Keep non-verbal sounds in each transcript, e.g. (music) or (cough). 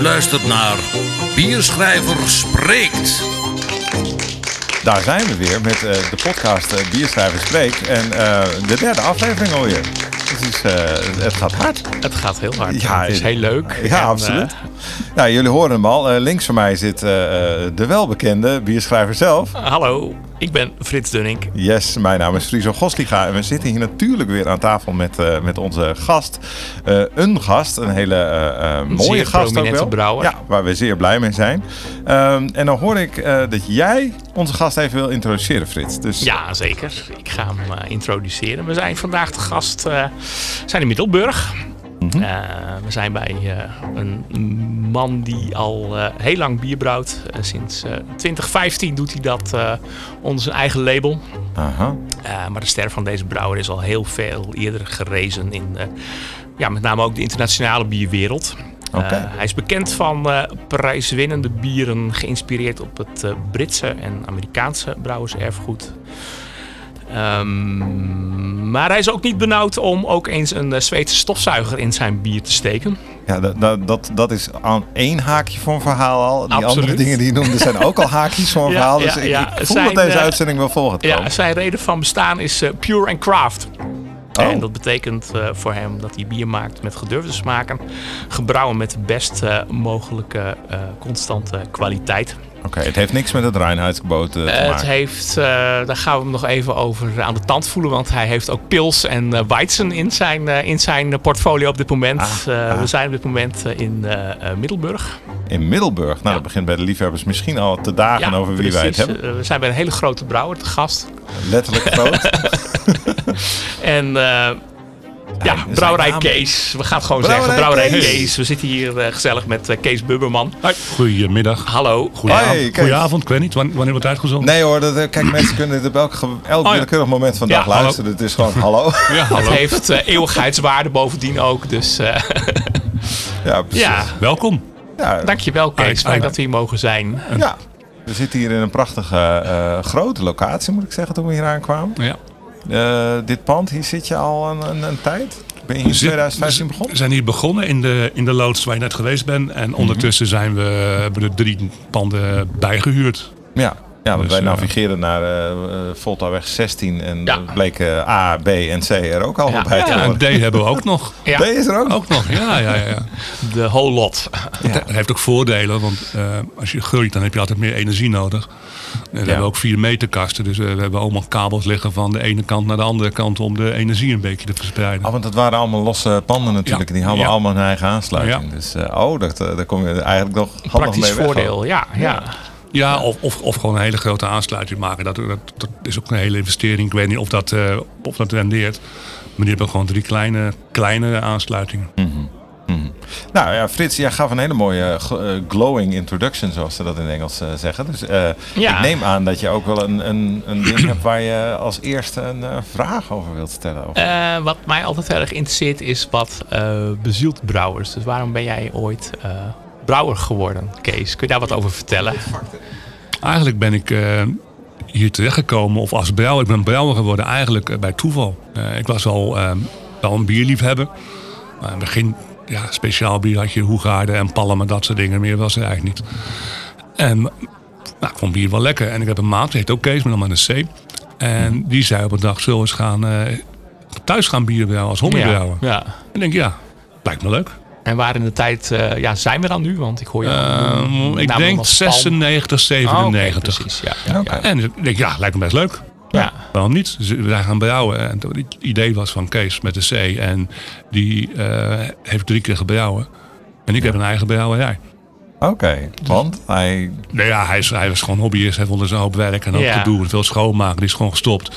u luistert naar Bierschrijver Spreekt. Daar zijn we weer met eh, de podcast uh, Bierschrijver Spreekt. En eh, de derde aflevering alweer. Het, is, het gaat hard. Het gaat heel hard. Ja, het is heel leuk. Ja, absoluut. Ja, jullie horen hem al. links van mij zit de welbekende bierschrijver zelf. hallo. Ik ben Frits Dunning. Yes, mijn naam is Friso Gosliga. En we zitten hier natuurlijk weer aan tafel met, met onze gast. Een gast, een hele mooie zeer gast ook wel. brouwer. Ja, waar we zeer blij mee zijn. Um, en dan hoor ik dat jij onze gast even wil introduceren, Frits. Dus... Ja, zeker. Ik ga hem introduceren. We zijn vandaag de gast zijn in Middelburg. Mhm. Eh, we zijn bij eh, een man die al eh, heel lang bier brouwt. sinds 2015 doet hij dat onder zijn eigen label. Maar de ster van deze brouwer is al heel veel eerder gerezen in ja, met name ook de internationale bierwereld. Okay. hij is bekend van prijswinnende bieren, geïnspireerd op het Britse en Amerikaanse brouwerserfgoed. Um, maar hij is ook niet benauwd om ook eens een uh, Zweedse stofzuiger in zijn bier te steken. Ja, dat, dat, dat is aan één haakje voor een verhaal al. Die andere dingen die je noemde zijn ook al (laughs) haakjes voor een verhaal. Dus ja, ja, ik, voel zijn, dat deze uh, uitzending wel volgt. Ja, zijn reden van bestaan is uh, pure and craft. Oh. En dat betekent uh, voor hem dat hij bier maakt met gedurfde smaken. Gebrouwen met de best mogelijke constante kwaliteit. Oké, het heeft niks met het reinheidsgebod te maken. Het heeft, uh, daar gaan we hem nog even over aan de tand voelen. Want hij heeft ook pils en uh, weizen in zijn, in zijn portfolio op dit moment. Ah, ah. We zijn op dit moment in Middelburg. In Middelburg? Nou, ja. dat begint bij de liefhebbers misschien al te dagen over wie wij het hebben. we zijn bij een hele grote brouwer te gast. Letterlijk groot. (laughs) en ja, Brouwerij Kees. We gaan het gewoon zeggen. Brouwerij Kees. We zitten hier uh, gezellig met uh, Kees Bubberman. Hoi. Goedemiddag. Hallo. Goedenavond. Goedenavond. Ik weet niet, wanneer wordt het uitgezonden? Nee hoor, dat, kijk (clears throat) mensen kunnen het op elk, elk oh, willekeurig moment van de dag ja, luisteren. Het is gewoon (laughs) hallo. Ja, hallo. Het heeft uh, eeuwigheidswaarde bovendien ook. Dus (laughs) ja, precies. Ja. Welkom. Ja. Dankjewel Kees. Fijn dat we hier mogen zijn. Ja. We zitten hier in een prachtige grote locatie moet ik zeggen toen we hier aankwamen. Ja. Uh, dit pand, hier zit je al een, een, een tijd? Ben je in 2015 begonnen? We zijn hier begonnen in de, in de loods waar je net geweest bent. En mhm. ondertussen zijn we, hebben er drie panden bijgehuurd. Ja, ja, want dus, wij uh, navigeerden naar uh, Voltaweg 16 en ja. bleek A, B en C er ook al ja. bij te ja, en D hebben we ook nog. (laughs) Ja. D is er ook? Ook nog, ja. ja, ja, De whole lot. (laughs) Het heeft ook voordelen, want als je groeit dan heb je altijd meer energie nodig. En we hebben ook vier meterkasten, dus we hebben allemaal kabels liggen van de ene kant naar de andere kant om de energie een beetje te verspreiden. Oh, want dat waren allemaal losse panden natuurlijk, die hadden allemaal hun eigen aansluiting. Dus oh, dat, daar kom je eigenlijk nog handig mee weg. voordeel, ja. ja. Ja, of, of, of gewoon een hele grote aansluiting maken. Dat, dat, dat is ook een hele investering. Ik weet niet of dat, uh, of dat rendeert. Maar die hebben gewoon drie kleine, kleine aansluitingen. Mm -hmm. Nou ja, Frits, jij gaf een hele mooie uh, glowing introduction, zoals ze dat in Engels uh, zeggen. Dus ja. ik neem aan dat je ook wel een, een, een ding hebt waar je als eerste een vraag over wilt stellen. Over. wat mij altijd heel erg interesseert is wat bezielt brouwers. Dus waarom ben jij ooit brouwer geworden, Kees. Kun je daar wat over vertellen? Eigenlijk ben ik uh, hier terechtgekomen, of als brouwer, ik ben brouwer geworden eigenlijk uh, bij toeval. Uh, ik was al wel een bierliefhebber. Maar in het begin, ja, speciaal bier had je Hoegaarden en Palmen, dat soort dingen. Meer was er eigenlijk niet. En nou, ik vond bier wel lekker. En ik heb een maat, die heet ook Kees, maar dan met een C. En die zei op een dag, zullen we eens gaan, thuis gaan bier brouwen als hobbybrouwer? Ja, ja. En ik denk, ja, lijkt me leuk. En waar in de tijd uh, ja, zijn we dan nu? Want ik hoor je. Uh, ik denk 96, 97. Oh, precies, ja. En ik denk, ja, lijkt me best leuk. Ja. Waarom niet? Dus we gaan brouwen. En het idee was van Kees met de C. En die uh, heeft drie keer gebrouwen. En ik heb een eigen brouwerij. Oké, want hij... Nou ja, hij, is, hij was gewoon hobbyist. Hij vond er zijn hoop werk en ook te doen. Veel schoonmaken, die is gewoon gestopt.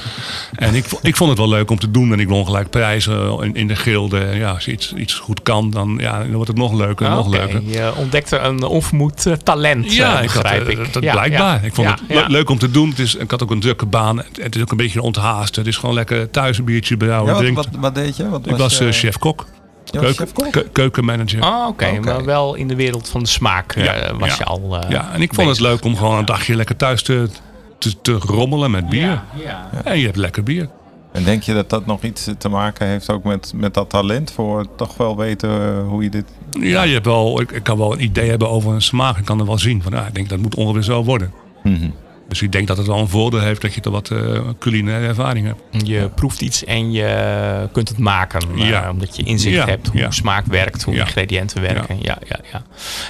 En ik, ik vond het wel leuk om te doen. En ik won gelijk prijzen in, in de gilde. Ja, als je iets, iets goed kan, dan, ja, dan wordt het nog leuker en nog leuker. Je ontdekte een onvermoed uh, talent, ja, uh, ik had, ik. Dat, dat blijkbaar. Ik vond het leuk om te doen. Het is, ik had ook een drukke baan. Het is ook een beetje onthaast. Het is gewoon lekker thuis een biertje brouwen. Wat, wat, wat, deed je? Wat ik was, uh, chef-kok. Keuken, keukenmanager. Ah, oké. Maar wel in de wereld van de smaak uh, was je al. Uh, ja, en ik vond het leuk om gewoon een dagje lekker thuis te, te, te rommelen met bier. Ja, En je hebt lekker bier. En denk je dat dat nog iets te maken heeft ook met, met dat talent voor toch wel weten hoe je dit Ja, je hebt wel, ik, ik kan wel een idee hebben over een smaak. Ik kan er wel zien van, ja, ik denk dat moet ongeveer zo worden. Dus ik denk dat het wel een voordeel heeft dat je er wat uh, culinaire ervaring hebt. Je proeft iets en je kunt het maken. Ja. omdat je inzicht hebt hoe smaak werkt, hoe ingrediënten werken. Ja. Ja, ja,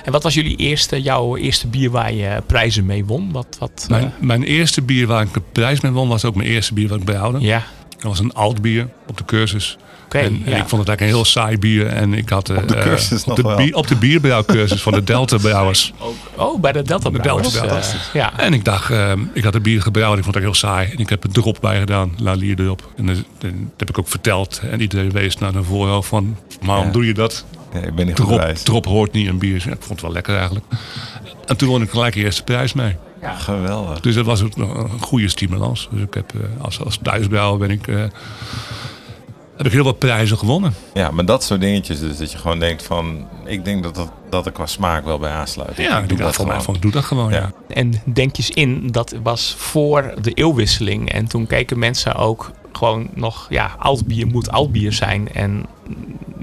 En wat was jullie eerste, jouw eerste bier waar je prijzen mee won? Wat, wat, mijn, uh... mijn eerste bier waar ik een prijs mee won was ook mijn eerste bier wat ik bijhouden. Ja. Dat was een oud bier op de cursus en, ik vond het eigenlijk een heel saai bier. En ik had, op de eh, cursus op, de bier, op de bierbrouwcursus van de (laughs) Delta Brouwers. Oh, bij de Delta Brouwers. De Delta, uh, ja. En ik dacht, uh, ik had een bier gebrouwd. Ik vond het heel saai. En ik heb een drop bij gedaan. La Lier erop. En dat, heb ik ook verteld. En iedereen wees naar de voorhoofd van, waarom doe je dat? Ja, ik ben niet drop, drop hoort niet een bier. ik vond het wel lekker eigenlijk. En toen won ik gelijk de eerste prijs mee. Ja. Geweldig. Dus dat was een goede stimulans. Dus ik heb als, als thuisbrouwer ben ik heb ik heel wat prijzen gewonnen. Ja, maar dat soort dingetjes dus. Dat je gewoon denkt van... Ik denk dat, dat, dat er qua smaak wel bij aansluit. Ja, ik doe dat, voor mij van, doe dat gewoon, ja. En denk eens in, dat was voor de eeuwwisseling. En toen keken mensen ook gewoon nog... Ja, oud bier moet oud bier zijn. En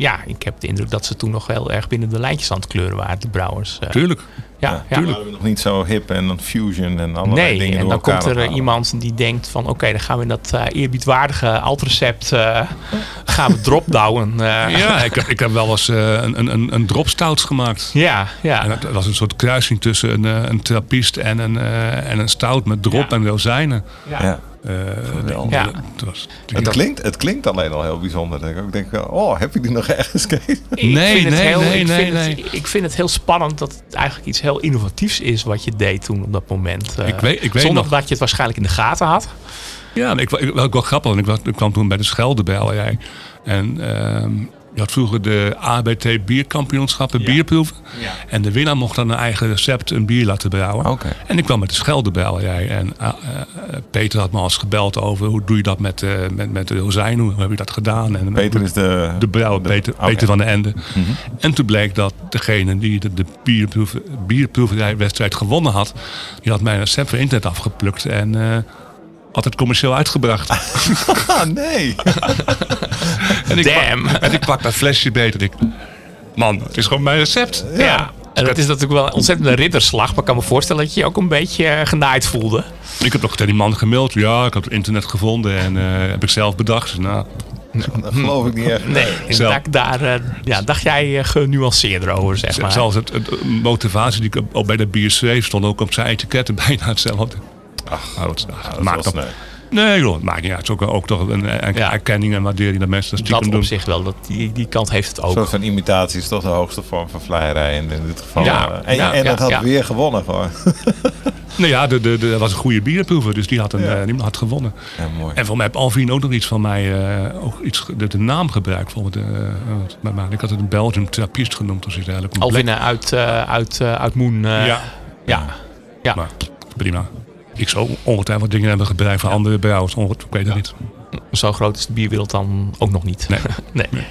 ja, ik heb de indruk dat ze toen nog heel erg binnen de lijntjes aan het kleuren waren, de brouwers. Eh. Tuurlijk. Ja, ja, tuurlijk. We nog niet zo hip en dan fusion en allerlei nee, dingen. en dan komt er iemand die denkt van oké, dan gaan we in dat uh, eerbiedwaardige altrecept uh, (laughs) gaan we dropdown. Uh. Ja, ik, ik heb wel eens een, een, een drop stouts gemaakt. Ja, ja. En dat was een soort kruising tussen een, een trappist en een, en een stout met drop en rozijnen. ja. Uh, ja. Het, was, het, klinkt, het klinkt alleen al heel bijzonder. Ik denk, oh, heb je die nog ergens gekeken? Nee, nee, nee, nee, nee, nee. ik vind het heel spannend dat het eigenlijk iets heel innovatiefs is wat je deed toen op dat moment. Uh, ik weet, ik weet zonder nog. dat je het waarschijnlijk in de gaten had. Ja, ik, ik, wel, wel grappig. Ik, ik kwam toen bij de Schelde bij jij. En uh, je had vroeger de ABT bierkampioenschappen, ja. bierproeven. Ja. En de winnaar mocht dan een eigen recept een bier laten brouwen. Okay. En ik kwam met de Scheldebrouwerij. En uh, uh, Peter had me al eens gebeld over hoe doe je dat met, uh, met, met de rozijn. Hoe heb je dat gedaan? En, Peter is de... De brouwer, Peter, okay. Peter van de Ende. Mm -hmm. En toen bleek dat degene die de, de bierproef, bierproeverijwedstrijd gewonnen had... die had mijn recept van internet afgeplukt. En altijd commercieel uitgebracht. (laughs) nee. (laughs) en ik Damn. Pak, en ik pak dat flesje beter. Ik, man, het is gewoon mijn recept. Ja. ja. En dat is natuurlijk wel een ontzettende ridderslag. Maar ik kan me voorstellen dat je je ook een beetje genaaid voelde. Ik heb nog tegen die man gemaild. Ja, ik heb het internet gevonden en uh, heb ik zelf bedacht. Nou, dat geloof ik niet echt. Nee, daar, daar uh, ja, dacht jij uh, genuanceerder over, zeg maar. Zelfs het, het, motivatie die ik al bij de bier schreef... stond ook op zijn etiketten bijna hetzelfde. Ach, oh, dat, dat maakt toch... Nee, joh, het maakt niet uit. Het is ook, ook toch een, een ja. erkenning en waardering dat mensen dat stiekem dat op zich wel. Dat, die, die kant heeft het ook. Een soort van imitatie is toch de hoogste vorm van vleierij in dit geval. Ja, en ja, en het had weer gewonnen gewoon. (laughs) nou ja, de, de, de, was een goede bierproever, dus die had, een, uh, die had gewonnen. Ja, mooi. En voor mij heb Alvin ook nog iets van mij, uh, ook iets, de, de naam gebruikt. Voor uh, maar ik had het een Belgium Trappist genoemd. Dus eigenlijk Alvin uit, uit, uit Moen. ja. Ja. ja. Maar, prima. Ik zou ongetwijfeld dingen hebben gebruikt van andere brouwers. Ik weet het niet. Zo groot is de bierwereld dan ook nog niet. Nee. (laughs) nee. nee.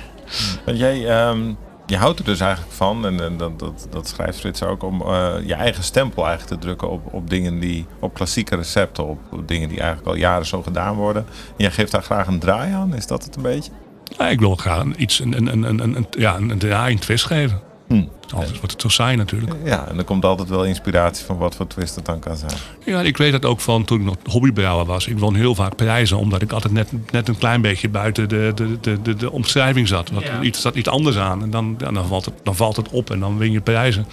Want jij, um, je houdt er dus eigenlijk van, en, en dat, dat, dat schrijft Frits ook, om uh, je eigen stempel eigenlijk te drukken op, op dingen die, op klassieke recepten, op, op, dingen die eigenlijk al jaren zo gedaan worden. En jij geeft daar graag een draai aan, is dat het een beetje? Ja, ik wil graag iets, een, een, een, een, ja, een draai, een twist geven. Hm. Anders wordt het zo saai natuurlijk. Ja, en er komt altijd wel inspiratie van wat voor twist het dan kan zijn. Ja, ik weet dat ook van toen ik nog hobbybrouwer was. Ik won heel vaak prijzen, omdat ik altijd net, net een klein beetje buiten de, de, de, de, de omschrijving zat. Wat, ja. Iets zat iets anders aan en dan, ja, dan, valt het, dan valt het op en dan win je prijzen.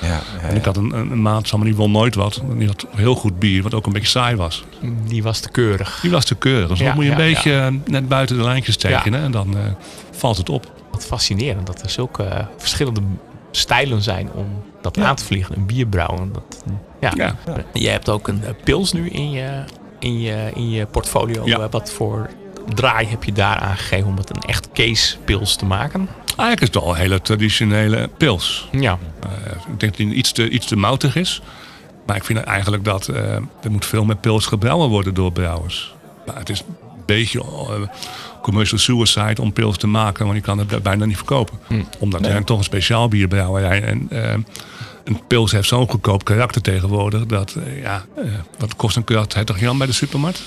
Ja, ja, en ik had een, een, maat samen, die won nooit wat. Die had heel goed bier, wat ook een beetje saai was. Die was te keurig. Die was te keurig. Dus dan moet je een beetje net buiten de lijntjes tekenen en dan uh, valt het op. Fascinerend dat er zulke uh, verschillende stijlen zijn om dat ja. aan te vliegen. Een bier brouwen. Dat, ja. ja. Je hebt ook een pils nu in je, in je, in je portfolio. Ja. Wat voor draai heb je daar aangegeven om het een echt case pils te maken? Eigenlijk is het al een hele traditionele pils. Ja. Uh, ik denk dat die iets te, iets te moutig is. Maar ik vind eigenlijk dat uh, er moet veel meer pils gebrouwen worden door brouwers. Maar het is beetje uh, commercial suicide om pils te maken, want je kan het bijna niet verkopen. Hm. Omdat nee. er toch een speciaal bierbrouwerij en uh, een pils heeft zo'n goedkoop karakter tegenwoordig dat uh, ja, uh, wat kost een karakter toch Jan bij de supermarkt?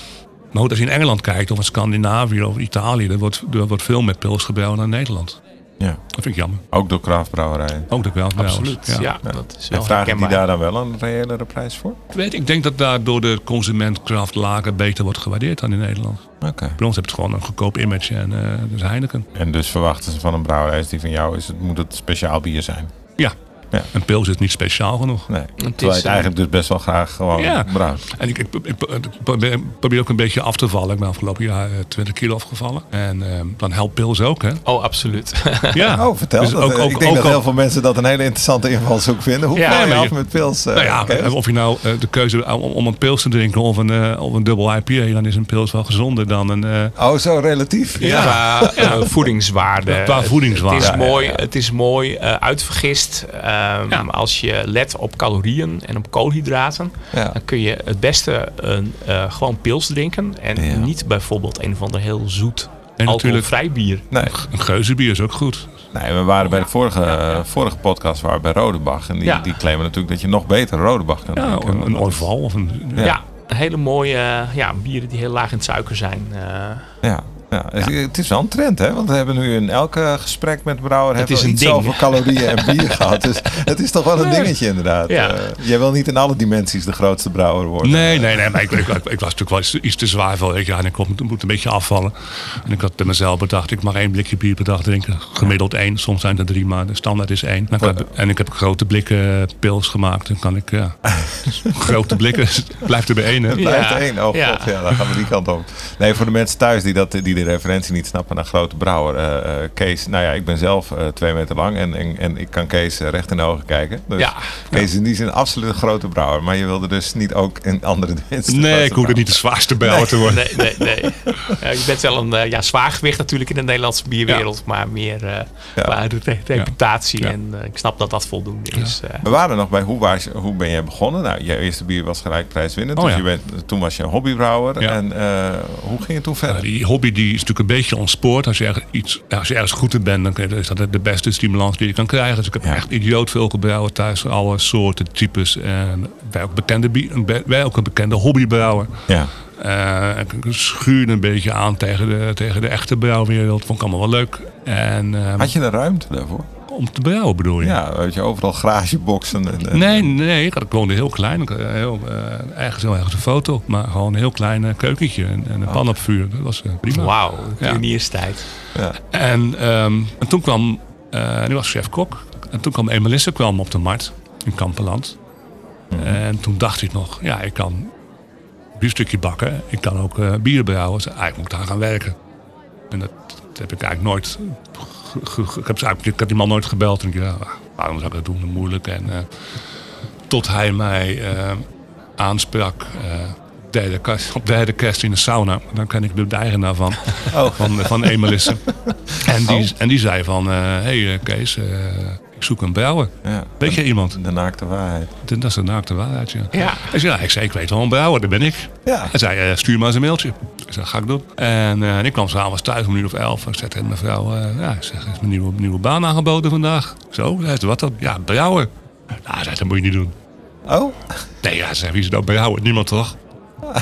Maar goed, als je in Engeland kijkt of in Scandinavië of Italië, er wordt, er wordt veel meer pils gebrouwen dan in Nederland. Ja. Dat vind ik jammer. Ook door craftbrouwerijen? Ook door craftbrouwers. Absoluut, ja. ja. Dat is wel en vragen die daar dan wel een reëlere prijs voor? Weet, ik denk dat daar door de consument craft lager beter wordt gewaardeerd dan in Nederland. Oké. Bij ons heb je gewoon een goedkoop image en uh, dus Heineken. En dus verwachten ze van een brouwerij die van jou is, het, moet het speciaal bier zijn? Ja, ja. Een pils is niet speciaal genoeg. Nee. Terwijl je het eigenlijk dus best wel graag gewoon ja. En ik, ik, ik, probeer ook een beetje af te vallen. Ik ben afgelopen jaar 20 eh, kilo afgevallen. En uh, dan helpt pils ook, hè? Oh, absoluut. (laughs) ja. Oh, vertel. Dus ook, ook, ik denk ook dat heel veel mensen dat een hele interessante invalshoek vinden. Hoe ja, je af met pils? Uh, nou ja, of je nou uh, de keuze om, om, een pils te drinken of een, uh, of een dubbel IPA, dan is een pils wel gezonder dan een... oh, zo relatief? Ja. Qua voedingswaarde. Qua voedingswaarde. Het is mooi, het is mooi uitvergist. Um, als je let op calorieën en op koolhydraten, dan kun je het beste een, uh, gewoon pils drinken. En niet bijvoorbeeld een van de heel zoet en alcoholvrij bier. Nee. Een geuzenbier is ook goed. Nee, we waren bij de vorige, vorige podcast waren bij Rodebach. En die, die claimen natuurlijk dat je nog beter Rodebach kan ja, drinken. Een, een Orval of een... Ja. hele mooie ja, bieren die heel laag in suiker zijn. Uh, ja. Ja, Het is wel een trend, hè? Want we hebben nu in elke gesprek met brouwer het is iets ding. over calorieën en bier (laughs) gehad. Dus het is toch wel een dingetje, inderdaad. Ja. Uh, jij wil niet in alle dimensies de grootste brouwer worden. Nee, nee, nee. Maar ik, ik, ik, was natuurlijk wel iets, te zwaar voor. Je, en ik moet, moet een beetje afvallen. En ik had bij mezelf bedacht, ik mag één blikje bier per dag drinken. Gemiddeld één. Soms zijn er drie, maar de standaard is één. en ik heb grote blikken pils gemaakt. Dan kan ik, ja. (laughs) grote blikken, (laughs) blijft er bij één, hè? Blijft er één. Oh god, ja. dan gaan we die kant op. Nee, voor de mensen thuis die, dat, die de referentie niet snappen naar grote brouwer. Uh, Kees, nou ja, ik ben zelf uh, twee meter lang en, en, en, ik kan Kees recht in de ogen kijken. Dus ja. Kees is in die zin absoluut een grote brouwer. Maar je wilde dus niet ook in andere (laughs) mensen. Nee, ik hoefde niet de zwaarste brouwer te worden. Nee, nee, nee. je bent wel een ja, zwaargewicht natuurlijk in de Nederlandse bierwereld. Maar meer uh, qua reputatie. En ik snap dat dat voldoende is. We waren nog bij hoe, was, hoe ben je begonnen? Nou, je eerste bier was gelijk prijswinnend. Oh, dus je bent, toen was je een hobbybrouwer. En hoe ging het toen verder? die hobby die is natuurlijk een beetje ontspoord. Als je, ergens, iets, als je ergens goed in bent, dan is dat de beste stimulans die je kan krijgen. Dus ik heb echt idioot veel gebrouwen thuis. Alle soorten, types. En wij ook, bekende, wij ook een bekende hobbybrouwer. Ja. Uh, ik schuurde een beetje aan tegen de, tegen de echte brouwwereld. Vond ik allemaal wel leuk. En, uh, Had je een ruimte daarvoor? Om te brouwen bedoel je? Ja, weet je, overal garageboxen. En, en, nee, nee, ik woonde heel klein. Ik, heel, uh, ergens heel ergens een foto, maar gewoon een heel klein keukentje en, en een oh. pan op vuur. Dat was uh, prima. Wauw, pionierstijd. Ja. En, um, en toen kwam, uh, nu was chef-kok. En toen kwam Emelisse kwam op de markt in Kampenland. Mm -hmm. En toen dacht ik nog, ja, ik kan bierstukje bakken. Ik kan ook uh, bier brouwen. Dus eigenlijk moet ik daar gaan werken. En dat, dat heb ik eigenlijk nooit ik, heb, ik had die man nooit gebeld. En ik dacht, ja, waarom zou ik dat doen? Moeilijk. En, uh, tot hij mij uh, aansprak uh, derde kerst, op (laughs) derde kerst in de sauna. Dan ken ik de eigenaar van, oh. van, van Emelisse. (laughs) en, die, oh. en die zei van, hé hey, Kees, ik zoek een brouwer. Ja, weet je iemand? De naakte waarheid. Dat is de naakte waarheid, ja. ja. Hij zei, ja, ik zei, ik weet wel een brouwer, dat ben ik. Ja. Hij zei, uh, stuur maar eens een mailtje. Ik zei, ga ik doen. En, uh, en ik kwam s'avonds thuis om een uur of elf. Ik zei tegen mijn vrouw, uh, ja, ik zeg, is mijn nieuwe, nieuwe baan aangeboden vandaag. Zo, zei ze, wat dan? Ja, brouwer. Nou, zei, dat moet je niet doen. Oh? Nee, ja, zei, wie is nou brouwer? Niemand toch?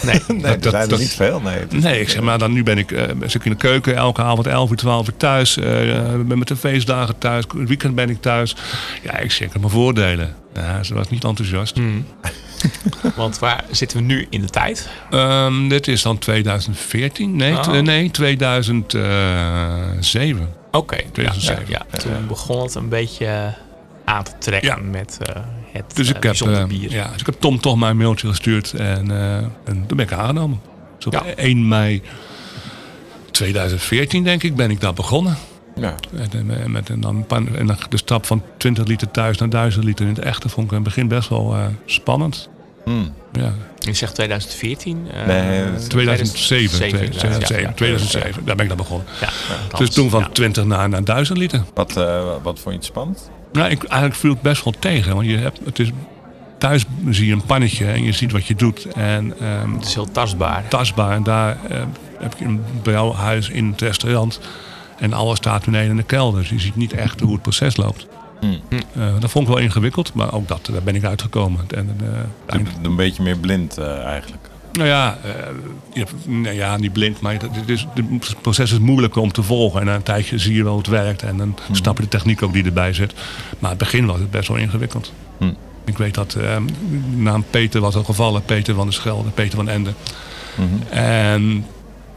Nee, nee (laughs) dat, zijn er niet veel. Nee, nee ik zeg maar, dan, nu ben ik, uh, zit ik in de keuken elke avond 11 uur, 12 uur thuis. Uh, ben met de feestdagen thuis. Het weekend ben ik thuis. Ja, ik zeker mijn voordelen. Ja, ze was niet enthousiast. Hmm. (laughs) Want waar zitten we nu in de tijd? Um, dit is dan 2014. Nee, oh. nee 2007. Oké, okay. ja, ja, toen begon het een beetje aan te trekken met... Uh, het dus ik uh, heb, bier. Ja, dus ik heb Tom toch mijn mailtje gestuurd en, uh, en toen ben ik aangenomen. Dus op ja. 1 mei 2014 denk ik ben ik daar begonnen. Ja. En, met, en dan, en de stap van 20 liter thuis naar 1000 liter in het echte vond ik in het begin best wel uh, spannend. Hmm. Ja. Je zegt 2014? Uh, nee, 2007. 2007, ja, 2007. Daar ben ik dan begonnen. Ja, dus toen van 20 naar, naar 1000 liter. Wat, uh, wat vond je het spannend? Nou, ik, eigenlijk viel het best wel tegen. Want je hebt, het is, thuis zie je een pannetje en je ziet wat je doet. En, um, het is heel tastbaar. Tastbaar. En daar uh, heb je een brouwhuis in het restaurant. En alles staat beneden in de kelder. Dus je ziet niet echt hoe het proces loopt. Hmm. Uh, dat vond ik wel ingewikkeld, maar ook dat, daar ben ik uitgekomen. En, uh, een beetje meer blind uh, eigenlijk. Nou ja, uh, ja, niet blind, maar het, is, het proces is moeilijker om te volgen. En na een tijdje zie je wel hoe het werkt en dan hmm. snap je de techniek ook die erbij zit. Maar het begin was het best wel ingewikkeld. Hmm. Ik weet dat uh, naam Peter was al gevallen, Peter van der Schelde, Peter van Ende. Hmm. En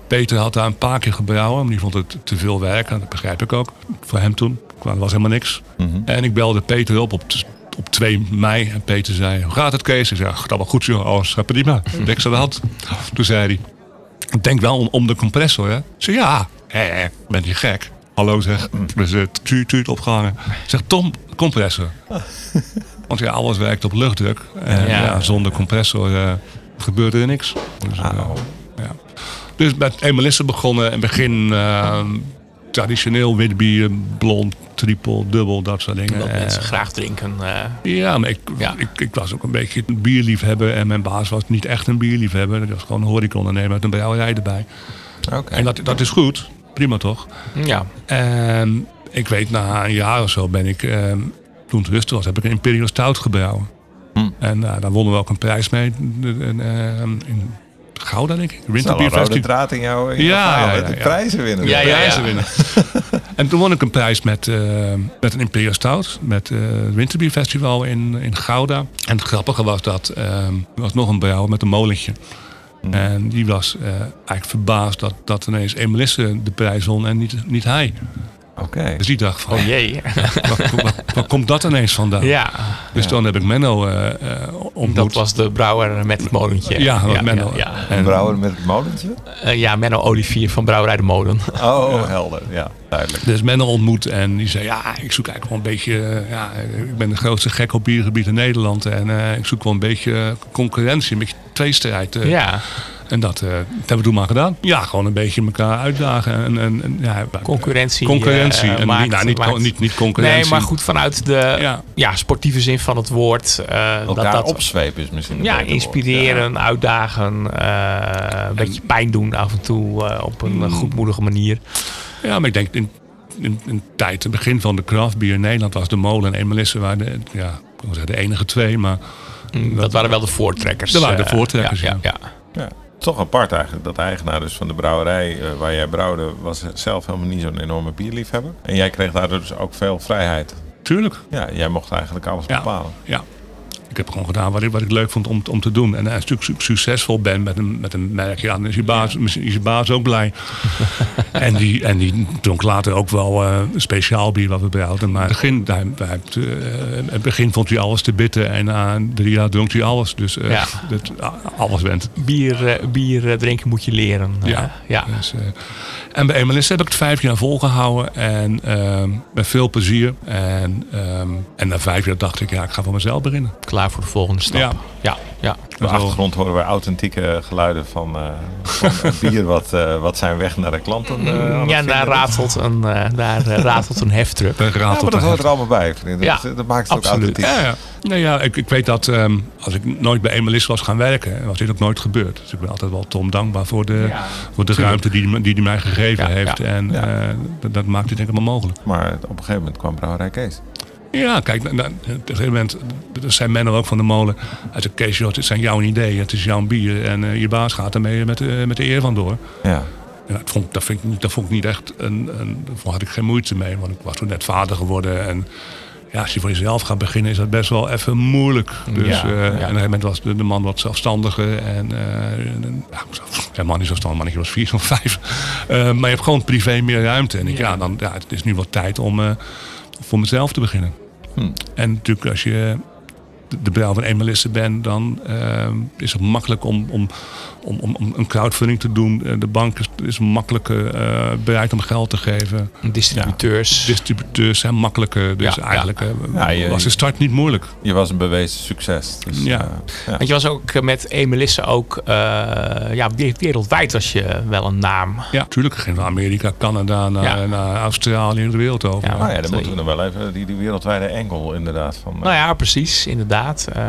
Peter had daar een paar keer gebrouwen, maar die vond het te veel werk. En dat begrijp ik ook, voor hem toen. Er was helemaal niks. En ik belde Peter op op op 2 mei. En Peter zei, hoe gaat het Kees? Ik zei, gaat allemaal goed joh. Oh, gaat prima. Niks aan de hand. Toen zei hij, ik denk wel om, om de compressor hè. Ik zei, ja. Hé, ben je gek? Hallo zeg. Dus het tuut, tuut opgehangen. Zeg, Tom, compressor. (laughs) Want ja, alles werkt op luchtdruk. En ja. zonder compressor uh, gebeurde er niks. Dus, uh, ja. dus met Emelisse begonnen. In het begin uh, traditioneel wit bier, blond, triple, dubbel, dat soort dingen. Dat mensen graag drinken. Uh... Ja, maar ik, Ik, ik, was ook een beetje een bierliefhebber. En mijn baas was niet echt een bierliefhebber. Dat was gewoon een horecaondernemer met een brouwerij erbij. Okay. En dat, dat is goed. Prima toch? Ja. En ik weet, na een jaar of zo ben ik... Uh, toen het rustig was, heb ik een Imperial Stout gebrouwen. Hm. En uh, daar wonnen we ook een prijs mee. In Gouda, denk ik. Winterbier Festival. draad in jouw in ja, ja, ja, prijzen winnen. Ja, ja, prijzen winnen. (laughs) en toen won ik een prijs met, uh, met een Imperial Stout. Met uh, het Winterbier Festival in, in Gouda. En het grappige was dat uh, er was nog een brouwer met een molentje. Hmm. En die was eigenlijk verbaasd dat, dat ineens Emelisse de prijs won en niet, niet hij. Oké. Dus die dacht van, oh jee, (laughs) waar, komt dat ineens vandaan? Ja. Dus ja. toen heb ik Menno uh, ontmoet. Dat was de brouwer met het molentje. Ja, ja Menno. Ja, En, brouwer met het molentje? Uh, ja, Menno Olivier van Brouwerij de Molen. Oh, helder. Ja, duidelijk. Dus Menno ontmoet en die zei, ja, ik zoek eigenlijk wel een beetje... ja, ik ben de grootste gek op biergebied in Nederland. En ik zoek wel een beetje concurrentie, een beetje tweestrijd. ja. En dat, uh, dat hebben we toen maar gedaan. Ja, gewoon een beetje elkaar uitdagen. En, en, ja, concurrentie. Concurrentie. Uh, en maakt, nou, niet, maakt, niet, niet concurrentie. Nee, maar goed vanuit de ja. ja sportieve zin van het woord. Uh, elkaar dat, dat, opzwepen is misschien Ja, inspireren, ja. uitdagen. een beetje pijn doen af en toe op een mm. goedmoedige manier. Ja, maar ik denk in, in, in tijd, het begin van de craft beer in Nederland was de molen en Emelisse waren de, ja, de enige twee. Maar mm, dat waren wel de voortrekkers. Dat waren de voortrekkers, ja. ja. ja toch apart eigenlijk. Dat de eigenaar dus van de brouwerij uh, waar jij brouwde, was zelf helemaal niet zo'n enorme bierliefhebber. En jij kreeg daardoor dus ook veel vrijheid. Tuurlijk. Ja, jij mocht eigenlijk alles ja. bepalen. Ja, ik heb gewoon gedaan wat ik, wat ik leuk vond om, om te doen. En als je succesvol bent met een, met een merk, ja, dan is je baas, is je baas ook blij. (laughs) en, die, en die dronk later ook wel uh, speciaal bier wat we brouwden. Maar begin, hij, hij, uh, het begin vond hij alles te bitter. En na drie jaar dronk hij alles. Dus uh, ja. dat, alles went. Bier, bier drinken moet je leren. ja. ja. Dus, en bij Emelis heb ik het vijf jaar volgehouden. En ehm, met veel plezier. En, um, en na vijf jaar dacht ik, ja, ik ga voor mezelf beginnen. Klaar voor de volgende stap. Ja. ja, ja. Op de achtergrond horen we authentieke geluiden van, uh, van (laughs) bier wat, uh, wat zijn weg naar de klanten. Uh, ja, daar ratelt, een, daar ratelt een heftruck. Ja, maar dat hoort er allemaal bij. Dat, ja, dat maakt het absoluut. ook authentiek. Ja, ja. Nou ja, ik, ik weet dat um, als ik nooit bij Emelis was gaan werken, was dit ook nooit gebeurd. Dus ik ben altijd wel Tom dankbaar voor de, ja, voor de ruimte die hij die, die mij gegeven heeft. En dat, dat maakt het denk ik allemaal mogelijk. Maar op een gegeven moment kwam Brouwerij Kees. Ja, kijk, op een gegeven moment zijn men er ook van de molen. Hij zegt, Kees, het zijn jouw ideeën, het is jouw bier. En uh, je baas gaat ermee met, uh, met de eer vandoor. Ja. Ja, dat, vond, dat, vind ik, dat vond ik niet echt, een, een, daar had ik geen moeite mee. Want ik was toen net vader geworden. En ja, als je voor jezelf gaat beginnen, is dat best wel even moeilijk. Dus ja, uh, ja. en op een gegeven moment was de, de man wat zelfstandiger. En uh, helemaal niet zelfstandig, man, ik was vier of vijf. Uh, maar je hebt gewoon privé meer ruimte. En ik, ja. dan, ja, het is nu wat tijd om voor mezelf te beginnen. Hm. En natuurlijk als je de brouw van Emelisse bent, dan uh, is het makkelijk om, om, om, om een crowdfunding te doen. De bank is, is makkelijker uh, bereid om geld te geven. Distributeurs. Ja, distributeurs zijn makkelijker. Dus ja, eigenlijk ja. Uh, was de start niet moeilijk. Je was een bewezen succes. Dus, ja. Want je was ook met Emelisse ook, ja, wereldwijd was je wel een naam. Ja, natuurlijk. Ging van Amerika, Canada, naar, naar Australië, de wereld over. Ja, nou ja, dan moeten we nog wel even die, die wereldwijde engel inderdaad. Van, nou ja, precies, inderdaad. Uh,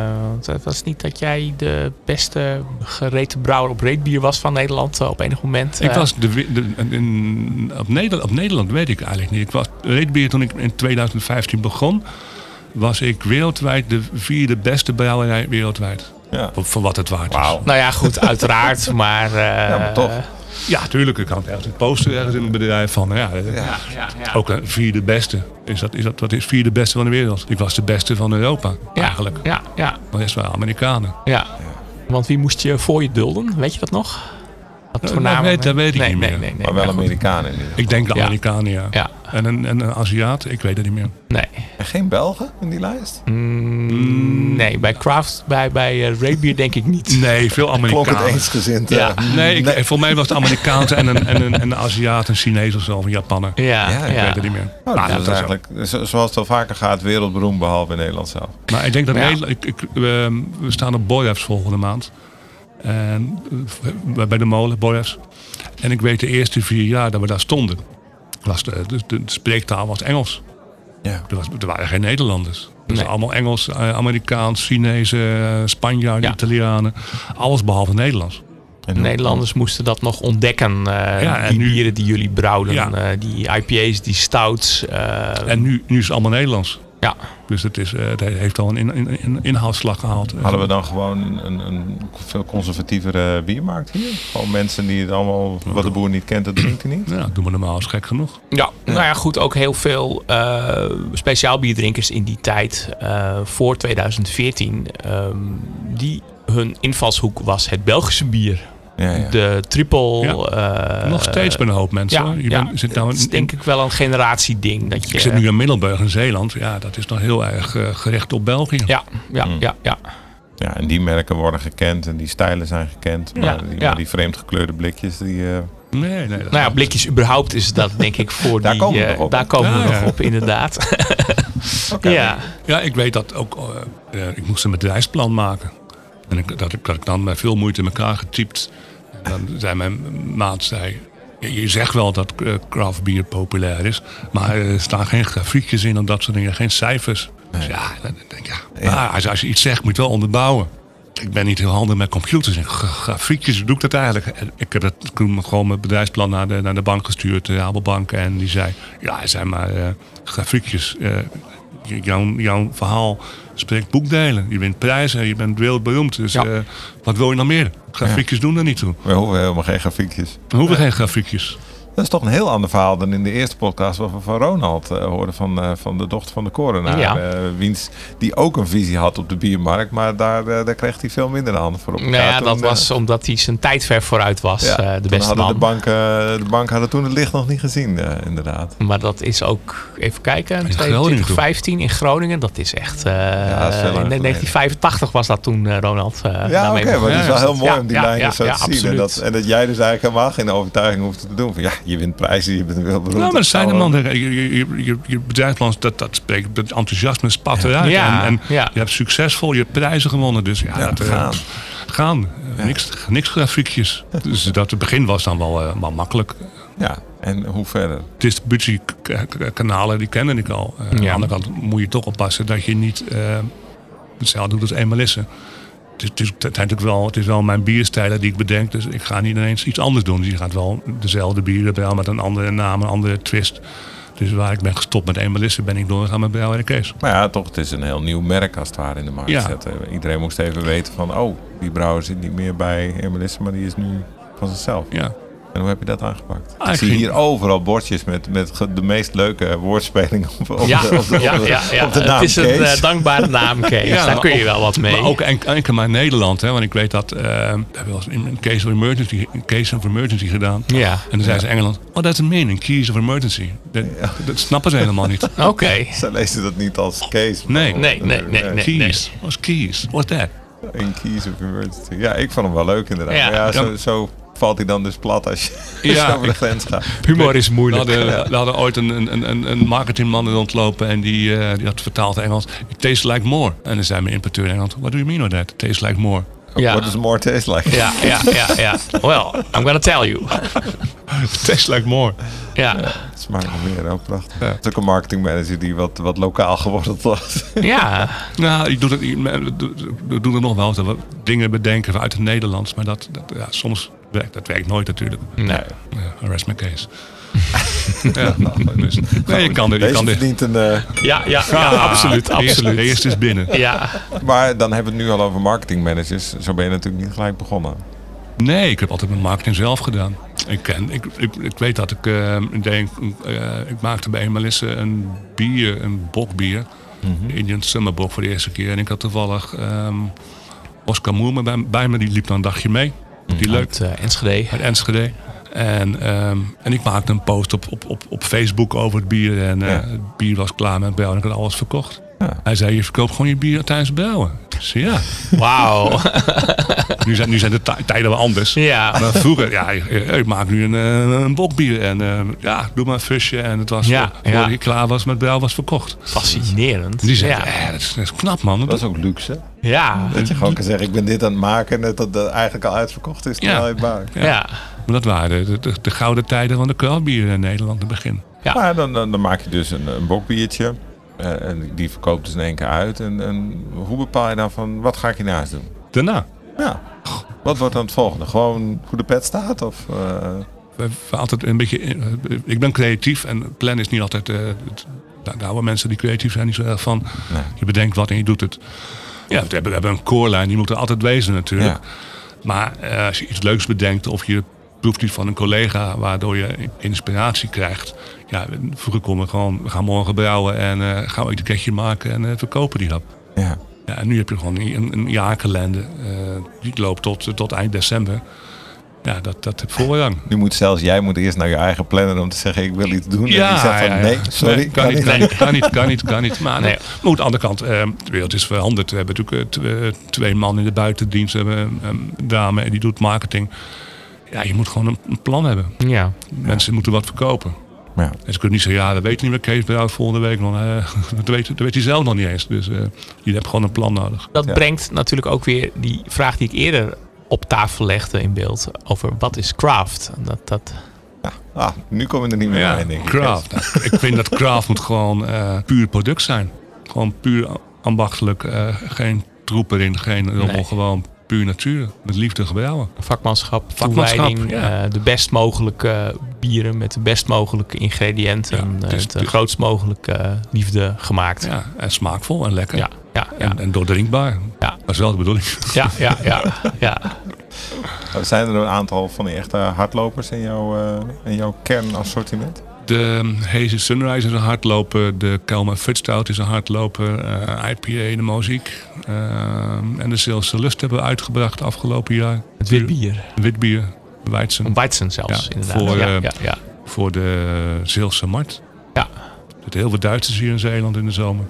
het was niet dat jij de beste gereten brouwer op reetbier was van Nederland uh, op enig moment. Ik was de, de, in, op, Nederland, op Nederland weet ik eigenlijk niet. Ik was reetbier toen ik in 2015 begon. Was ik wereldwijd de vierde beste brouwerij wereldwijd. Ja. Voor, wat het waard is. Nou ja, goed, uiteraard. (laughs) maar, uh, ja, maar toch. Ja, tuurlijk. Ik kan ergens een poster ergens in het bedrijf van. Ja, ja, ja, Ook een vierde beste. Is dat, is dat, wat is vierde beste van de wereld? Ik was de beste van Europa, eigenlijk. Ja, ja. Maar is wel Amerikanen. Ja. Want wie moest je voor je dulden? Weet je dat nog? Dat, dat, weet, dat weet ik niet meer. Nee, nee, maar wel Amerikanen. Ik denk de Amerikanen, ja. En, een, en een Aziat, ik weet het niet meer. Nee. En geen Belgen in die lijst? Mm, nee, bij Craft, bij, bij uh, denk ik niet. Nee, veel Amerikanen. Klonk het eensgezind. Ja. Uh, nee, ik, nee, voor mij was het Amerikaans en een, en, een, en een Aziat, een Chinees of zo, of een Japaner. Ja, ja, ik weet het niet meer. Oh, nou, dat is eigenlijk, zoals het al vaker gaat, wereldberoemd, behalve in Nederland zelf. Maar ik denk dat Nederland, ik, ik, we, we staan op Boyefs volgende maand. En, uh, bij de molen, Boyefs. En ik weet de eerste vier jaar dat we daar stonden, was de, de, de spreektaal was Engels. Ja. Er, was, er waren geen Nederlanders. Dus allemaal Engels, eh, Amerikaans, Chinezen, eh, Spanjaarden, Italianen. Alles behalve Nederlands. En Nederlanders moesten dat nog ontdekken. Uh, ja, die nu, bieren die jullie brouwden. Ja. die IPA's, die stouts. en nu, nu is het allemaal Nederlands. Ja. Dus het, is, het heeft al een, in, in, inhoudsslag gehaald. Hadden we dan gewoon een, een veel conservatievere biermarkt hier? Gewoon mensen die het allemaal, wat de boer niet kent, dat drinken niet? Ja, dat doen we normaal als gek genoeg. Ja, nou ja, goed. Ook heel veel uh, speciaal bierdrinkers in die tijd, uh, voor 2014, um, die hun invalshoek was het Belgische bier. Ja, ja. De triple. Ja. Uh, Nog steeds bij een hoop mensen. Ja, je bent, zit nou is denk ik wel een generatieding. Dat je, ik zit nu in Middelburg in Zeeland. Ja, dat is nog heel erg uh, gericht op België. Ja, ja, mm. ja, ja. Ja, en die merken worden gekend en die stijlen zijn gekend. Maar die, ja. die vreemd gekleurde blikjes, die... Uh, nee, nee. nou ja, blikjes überhaupt is dat denk ik voor (laughs) daar die... Komen we op, daar komen we nog op, inderdaad. (laughs) okay. ja. ja, ik weet dat ook... ik moest een bedrijfsplan maken. En ik, dat, ik, dat ik dan met veel moeite in elkaar getypt dan zei mijn maat, zei, je zegt wel dat uh, craft bier populair is, maar er staan geen grafiekjes in en dat soort dingen, geen cijfers. Dus ja, dan denk ik, ja. als, als, je iets zegt, moet je wel onderbouwen. Ik ben niet heel handig met computers en grafiekjes, doe ik dat eigenlijk? Ik heb toen gewoon mijn bedrijfsplan naar de, naar de bank gestuurd, de Rabobank, en die zei, ja, zijn maar uh, grafiekjes. Uh, jouw, jouw verhaal spreekt boekdelen. Je wint prijzen, je bent wereldberoemd. Dus uh, wat wil je nog meer? Grafiekjes doen er niet toe. We hoeven helemaal geen grafiekjes. We hoeven geen grafiekjes. Dat is toch een heel ander verhaal dan in de eerste podcast waar we van Ronald uh, hoorden van, uh, van de dochter van de korenaar. Ja. Uh, wiens, die ook een visie had op de biermarkt, maar daar, daar kreeg hij veel minder de handen voor op. Nou ja, dat was omdat hij zijn tijd ver vooruit was, ja, de beste man. De banken, de bank hadden toen het licht nog niet gezien, inderdaad. Maar dat is ook, even kijken, in 2015 in Groningen. Dat is echt, ja, is in 1985 was dat toen, Ronald. ja, oké, okay, maar het is wel heel mooi om die lijnen zo te zien. En dat, en dat jij dus eigenlijk helemaal geen overtuiging hoeft te doen van ja, je wint prijzen, je bent wel beroemd. Nou, maar er zijn er man, je, je, je, je bedrijfsplan, dat, dat spreekt, dat enthousiasme spat eruit. Ja, en, en ja. je hebt succesvol, je hebt prijzen gewonnen. Dus ja, ja dat, gaan. Uh, gaan. Niks, niks grafiekjes. (laughs) dus dat het begin was dan wel, uh, wel makkelijk. Ja, en hoe verder? Distributiekanalen, die kende ik al. Uh, aan de andere kant moet je toch oppassen dat je niet hetzelfde doet als Emelissen het, is, het, wel, het is wel mijn bierstijlen die ik bedenk. Dus ik ga niet ineens iets anders doen. Dus je gaat wel dezelfde bieren brouwen met een andere naam, een andere twist. Dus waar ik ben gestopt met Emelisse, ben ik doorgegaan met Brouwerij Kees. Maar ja, toch, het is een heel nieuw merk als het ware in de markt zetten. Iedereen moest even weten van, oh, die brouwer zit niet meer bij Emelisse, maar die is nu van zichzelf. Ja, en hoe heb je dat aangepakt? Ah, ik zie hier overal bordjes met, met de meest leuke woordspelingen op, ja, de, op, ja, ja, ja. de naam Het is een uh, dankbare (laughs) naam, Kees. ja, Daar kun je wel wat mee. Maar ook enkel maar Nederland. Hè, want ik weet dat... Uh, we hebben wel een case of emergency, case of emergency gedaan. Ja. En dan zei ze Engeland... Oh, dat is een meaning. Case of emergency. Dat, dat snappen ze helemaal niet. (laughs) Oké. Okay. Ze lezen dat niet als case. Nee. Nee, nee, nee. nee, keys. What's keys? What's that? Een keys of emergency. Ja, ik vond hem wel leuk inderdaad. Ja, ja zo... zo valt hij dan dus plat (laughs) als je ja, over de grens gaat. Humor is moeilijk. We hadden, we hadden ooit een, een, een, een marketingman rondlopen en die, uh, die had vertaald Engels. It tastes like more. En dan zei mijn importeur in Engels, what do you mean with that? It tastes like more. Ja. What does more taste like? Ja, ja, ja, ja. Well, I'm gonna tell you. (laughs) It tastes like more. Ja. ja het smaakt nog meer, ook prachtig. Ja. Het is ook een marketingmanager die wat, wat lokaal geworden was. Ja. nou, ik doe het, ik doe er nog wel eens dingen bedenken vanuit het Nederlands. Maar dat, dat ja, soms werkt, dat werkt nooit natuurlijk. Nee. Ja, rest my case. (laughs) ja, dus, nee, je kan er, je kan er, verdient een... eh, Ja, ja, ja absoluut. Absoluut. eerst is binnen. Ja, maar dan hebben we het nu al over marketingmanagers. Zo ben je natuurlijk niet gelijk begonnen. Nee, ik heb altijd mijn marketing zelf gedaan. Ik, ken, ik, ik, ik weet dat ik, eh, ik denk, eh, ik maakte bij Melisse een bier, een bokbier. Indian Summer Bok voor de eerste keer. En ik had toevallig ehm, Oscar Moerman bij, bij me, die liep dan een dagje mee. Die leuk, uit uh, Enschede. uit Enschede. En, ehm, en ik maakte een post op, op, op, op Facebook over het bier. En eh, Ja. het bier was klaar met brouwen en ik had alles verkocht. Ja. Hij zei, je verkoopt gewoon je bier tijdens het brouwen. Ja. Wauw. (laughs) Nu zijn, nu zijn de tij- tijden wel anders. Ja. Maar vroeger, ja, ik, ik maak nu een, eh, een bokbier. En eh, ja, doe maar een fusje. En het was, Ja, ja, voordat ja. ik klaar was met brouwen, was verkocht. Fascinerend. Die zei, ja. eh, dat, is, dat is knap man. Dat is ook luxe. Ja. Dat je gewoon kan zeggen, ik ben dit aan het maken. En dat dat eigenlijk al uitverkocht is Ja. Ja. Ja. Maar dat waren de, de, de gouden tijden van de craftbier in Nederland in het begin. Ja. Maar dan, dan, dan maak je dus een, een bokbiertje. Eh, en die verkoopt dus in één keer uit. En, en hoe bepaal je dan van, wat ga ik hiernaast doen? Daarna. Ja. Wat wordt dan het volgende? Gewoon hoe de pet staat? Of, We, we altijd een beetje, eh, ik ben creatief en plan is niet altijd. het, daar houden mensen die creatief zijn niet zo erg van. Nee. Je bedenkt wat en je doet het. Ja, we hebben, we hebben een core-lijn, die moet er altijd wezen natuurlijk. Ja. Maar als je iets leuks bedenkt of je proeft iets van een collega waardoor je inspiratie krijgt. Ja, vroeger konden we gewoon, we gaan morgen brouwen en eh, gaan we een etiketje maken en eh, verkopen die dat. ja. Ja, en nu heb je gewoon een, een jaarkalender. eh, die loopt tot, tot eind december. Ja, dat, dat heb voorrang. Nu moet zelfs jij moet eerst naar je eigen planner om te zeggen, ik wil iets doen. en die zegt van, nee, sorry, Nee, kan, niet, niet. Nee, kan niet, kan niet, kan niet. (laughs) Maar, Nee. maar aan de andere kant, eh, de wereld is veranderd. We hebben natuurlijk tw- twee man in de buitendienst. We hebben een dame en die doet marketing. Ja, je moet gewoon een, een plan hebben. Ja. Mensen moeten wat verkopen. Ja. En ze kunnen niet zeggen, ja, we weten niet meer Kees Brouw volgende week. nog. Eh, (laughs) dat, weet, dat weet hij zelf nog niet eens. Dus eh, je hebt gewoon een plan nodig. Dat Ja. brengt natuurlijk ook weer die vraag die ik eerder op tafel legde in beeld. Over wat is craft? Dat, dat, Ah, nu kom je er niet meer Ja, bij, denk ik. craft. Nou, ik vind dat craft moet gewoon eh, puur product zijn. Gewoon puur ambachtelijk. eh, geen troep erin, geen rommel. Nee. Gewoon puur natuur. Met liefde gebrouwen. vakmanschap, Vakmanschap, toewijding, ja. eh, de best mogelijke bieren met de best mogelijke ingrediënten. Ja, eh, dus- het de dus- grootst mogelijke eh, liefde gemaakt. Ja, en smaakvol en lekker. ja, ja. ja, En, en doordrinkbaar. Ja. Dat is wel de bedoeling. ja, ja, ja, (laughs) ja. Zijn er een aantal van die echte hardlopers in jouw, eh, in jouw kernassortiment? De Hazy Sunrise is een hardloper. De Kelma Futstout is een hardloper. eh, IPA, de Moziek. eh, en de Zeelse Lust hebben we uitgebracht afgelopen jaar. Het wit bier. Witbier. Weizen. Een Weizen zelfs, Ja, inderdaad. voor, ja, eh, ja. Voor de Zeelse Markt. Ja. Er zitten heel veel Duitsers hier in Zeeland in de zomer.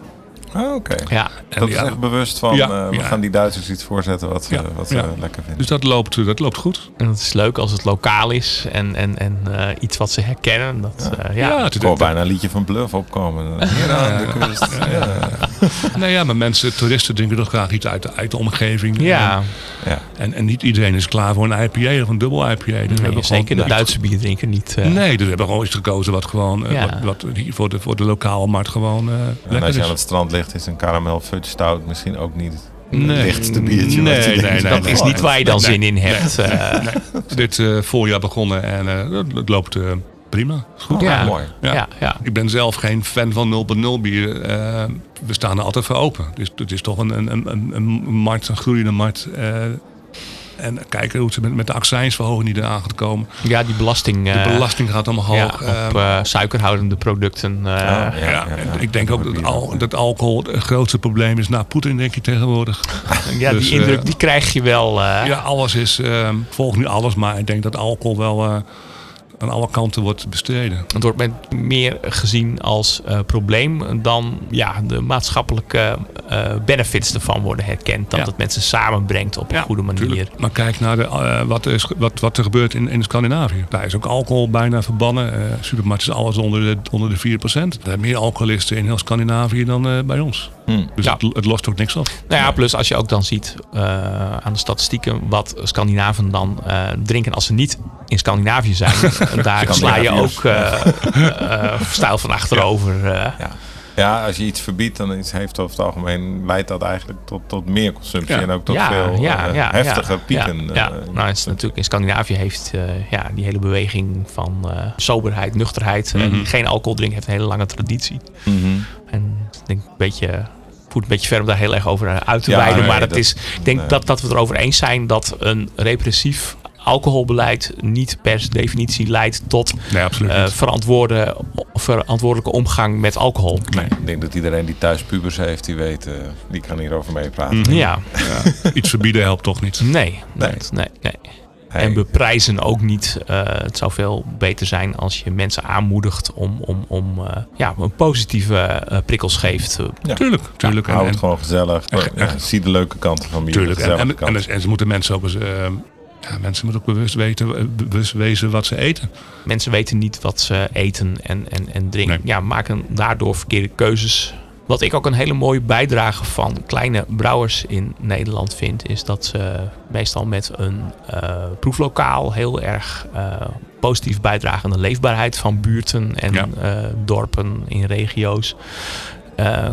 Ah, oké. ja. Dat is echt bewust van, Ja, eh, we ja. gaan die Duitsers iets voorzetten wat ze, Ja, wat ze ja. lekker vinden. Dus dat loopt, dat loopt goed. En het is leuk als het lokaal is en, en, en eh, iets wat ze herkennen. Dat, eh, ja. het bijna een liedje van Bluff opkomen. (laughs) Hier aan de kust. Ja. (laughs) Nee, ja, maar mensen, toeristen drinken toch graag iets uit de, uit de omgeving. Ja, Ja. En, en niet iedereen is klaar voor een IPA of een dubbel IPA. Dus we nee, hebben gewoon zeker de Duitse bierdrinker niet. eh, Nee, dus we hebben gewoon iets gekozen wat gewoon eh, Ja. wat, wat hier voor de, voor de lokale markt gewoon eh En lekker als je aan is. het strand ligt, is een caramel fudge stout misschien ook niet het Nee. lichtste biertje. Nee, nee, dat nee, is niet waar je dan nee, zin in hebt. eh. Dit eh, voorjaar begonnen en eh, het- loopt prima. Is goed. Oh, Ja. mooi. Ja. ja, ja. Ik ben zelf geen fan van 0.0 bier. We staan er altijd voor open. Dus het is toch een, een, een, een- markt, een groeiende markt. eh, en kijken hoe ze met, met de accijnsverhoging die eraan gaat komen. Ja, die belasting. De eh, belasting gaat omhoog. ja, op Ehm, eh, suikerhoudende producten. ja, ja, ja, en ja. ik denk ook dat, al, dat alcohol het grootste probleem is na Poetin, denk je tegenwoordig. (laughs) ja, dus, die indruk eh, die krijg je wel. eh, Ja, alles is, ehm volg nu alles, maar ik denk dat alcohol wel eh, aan alle kanten wordt bestreden. Het wordt met meer gezien als eh, probleem dan ja, de maatschappelijke eh, benefits ervan worden herkend. Dat Ja. het mensen samenbrengt op een goede manier. Tuurlijk. Maar kijk naar de, eh, wat, er is, wat, wat er gebeurt in, in Scandinavië. Daar is ook alcohol bijna verbannen. Eh supermarkt is alles onder de, onder de 4%. Er zijn meer alcoholisten in heel Scandinavië dan bij ons. Hm. Dus Ja. het, het lost ook niks op. Nou ja, plus als je ook dan ziet eh, aan de statistieken wat Scandinaven dan eh, drinken als ze niet in Scandinavië zijn. En (laughs) daar sla je ook eh, eh, stijl van achterover. eh. Ja, als je iets verbiedt, dan is, heeft over het algemeen leidt dat eigenlijk tot, tot meer consumptie en ook tot veel uh, heftige pieken. Ja, nou, is natuurlijk in Scandinavië heeft ja, die hele beweging van soberheid, nuchterheid, mm geen alcohol drinken heeft een hele lange traditie. Mm En ik denk een beetje voert een beetje ver om daar heel erg over uit te wijden. maar het is, ik denk dat, dat we het erover eens zijn dat een repressief alcoholbeleid niet per definitie leidt tot nee, uh, verantwoorde, verantwoordelijke omgang met alcohol. Nee, ik denk dat iedereen die thuis pubers heeft, die weet, uh, die kan hierover meepraten. Mm, ja. ja. (laughs) Iets verbieden helpt toch niet? Nee, nee, nee. nee. En beprijzen ook niet. Uh, het zou veel beter zijn als je mensen aanmoedigt om, om, om uh, ja, een positieve uh, prikkels geeft. Ja. Tuurlijk, tuurlijk. Ja, hou het gewoon gezellig. zie de leuke kanten van je. Tuurlijk. En, en, en, en, ze moeten mensen ook eens ja, mensen moeten ook bewust, weten, bewust wezen wat ze eten. Mensen weten niet wat ze eten en, en, en drinken. Ja, maken daardoor verkeerde keuzes. Wat ik ook een hele mooie bijdrage van kleine brouwers in Nederland vind, is dat ze meestal met een uh, proeflokaal heel erg uh, positief bijdragen aan de leefbaarheid van buurten en uh, dorpen in regio's.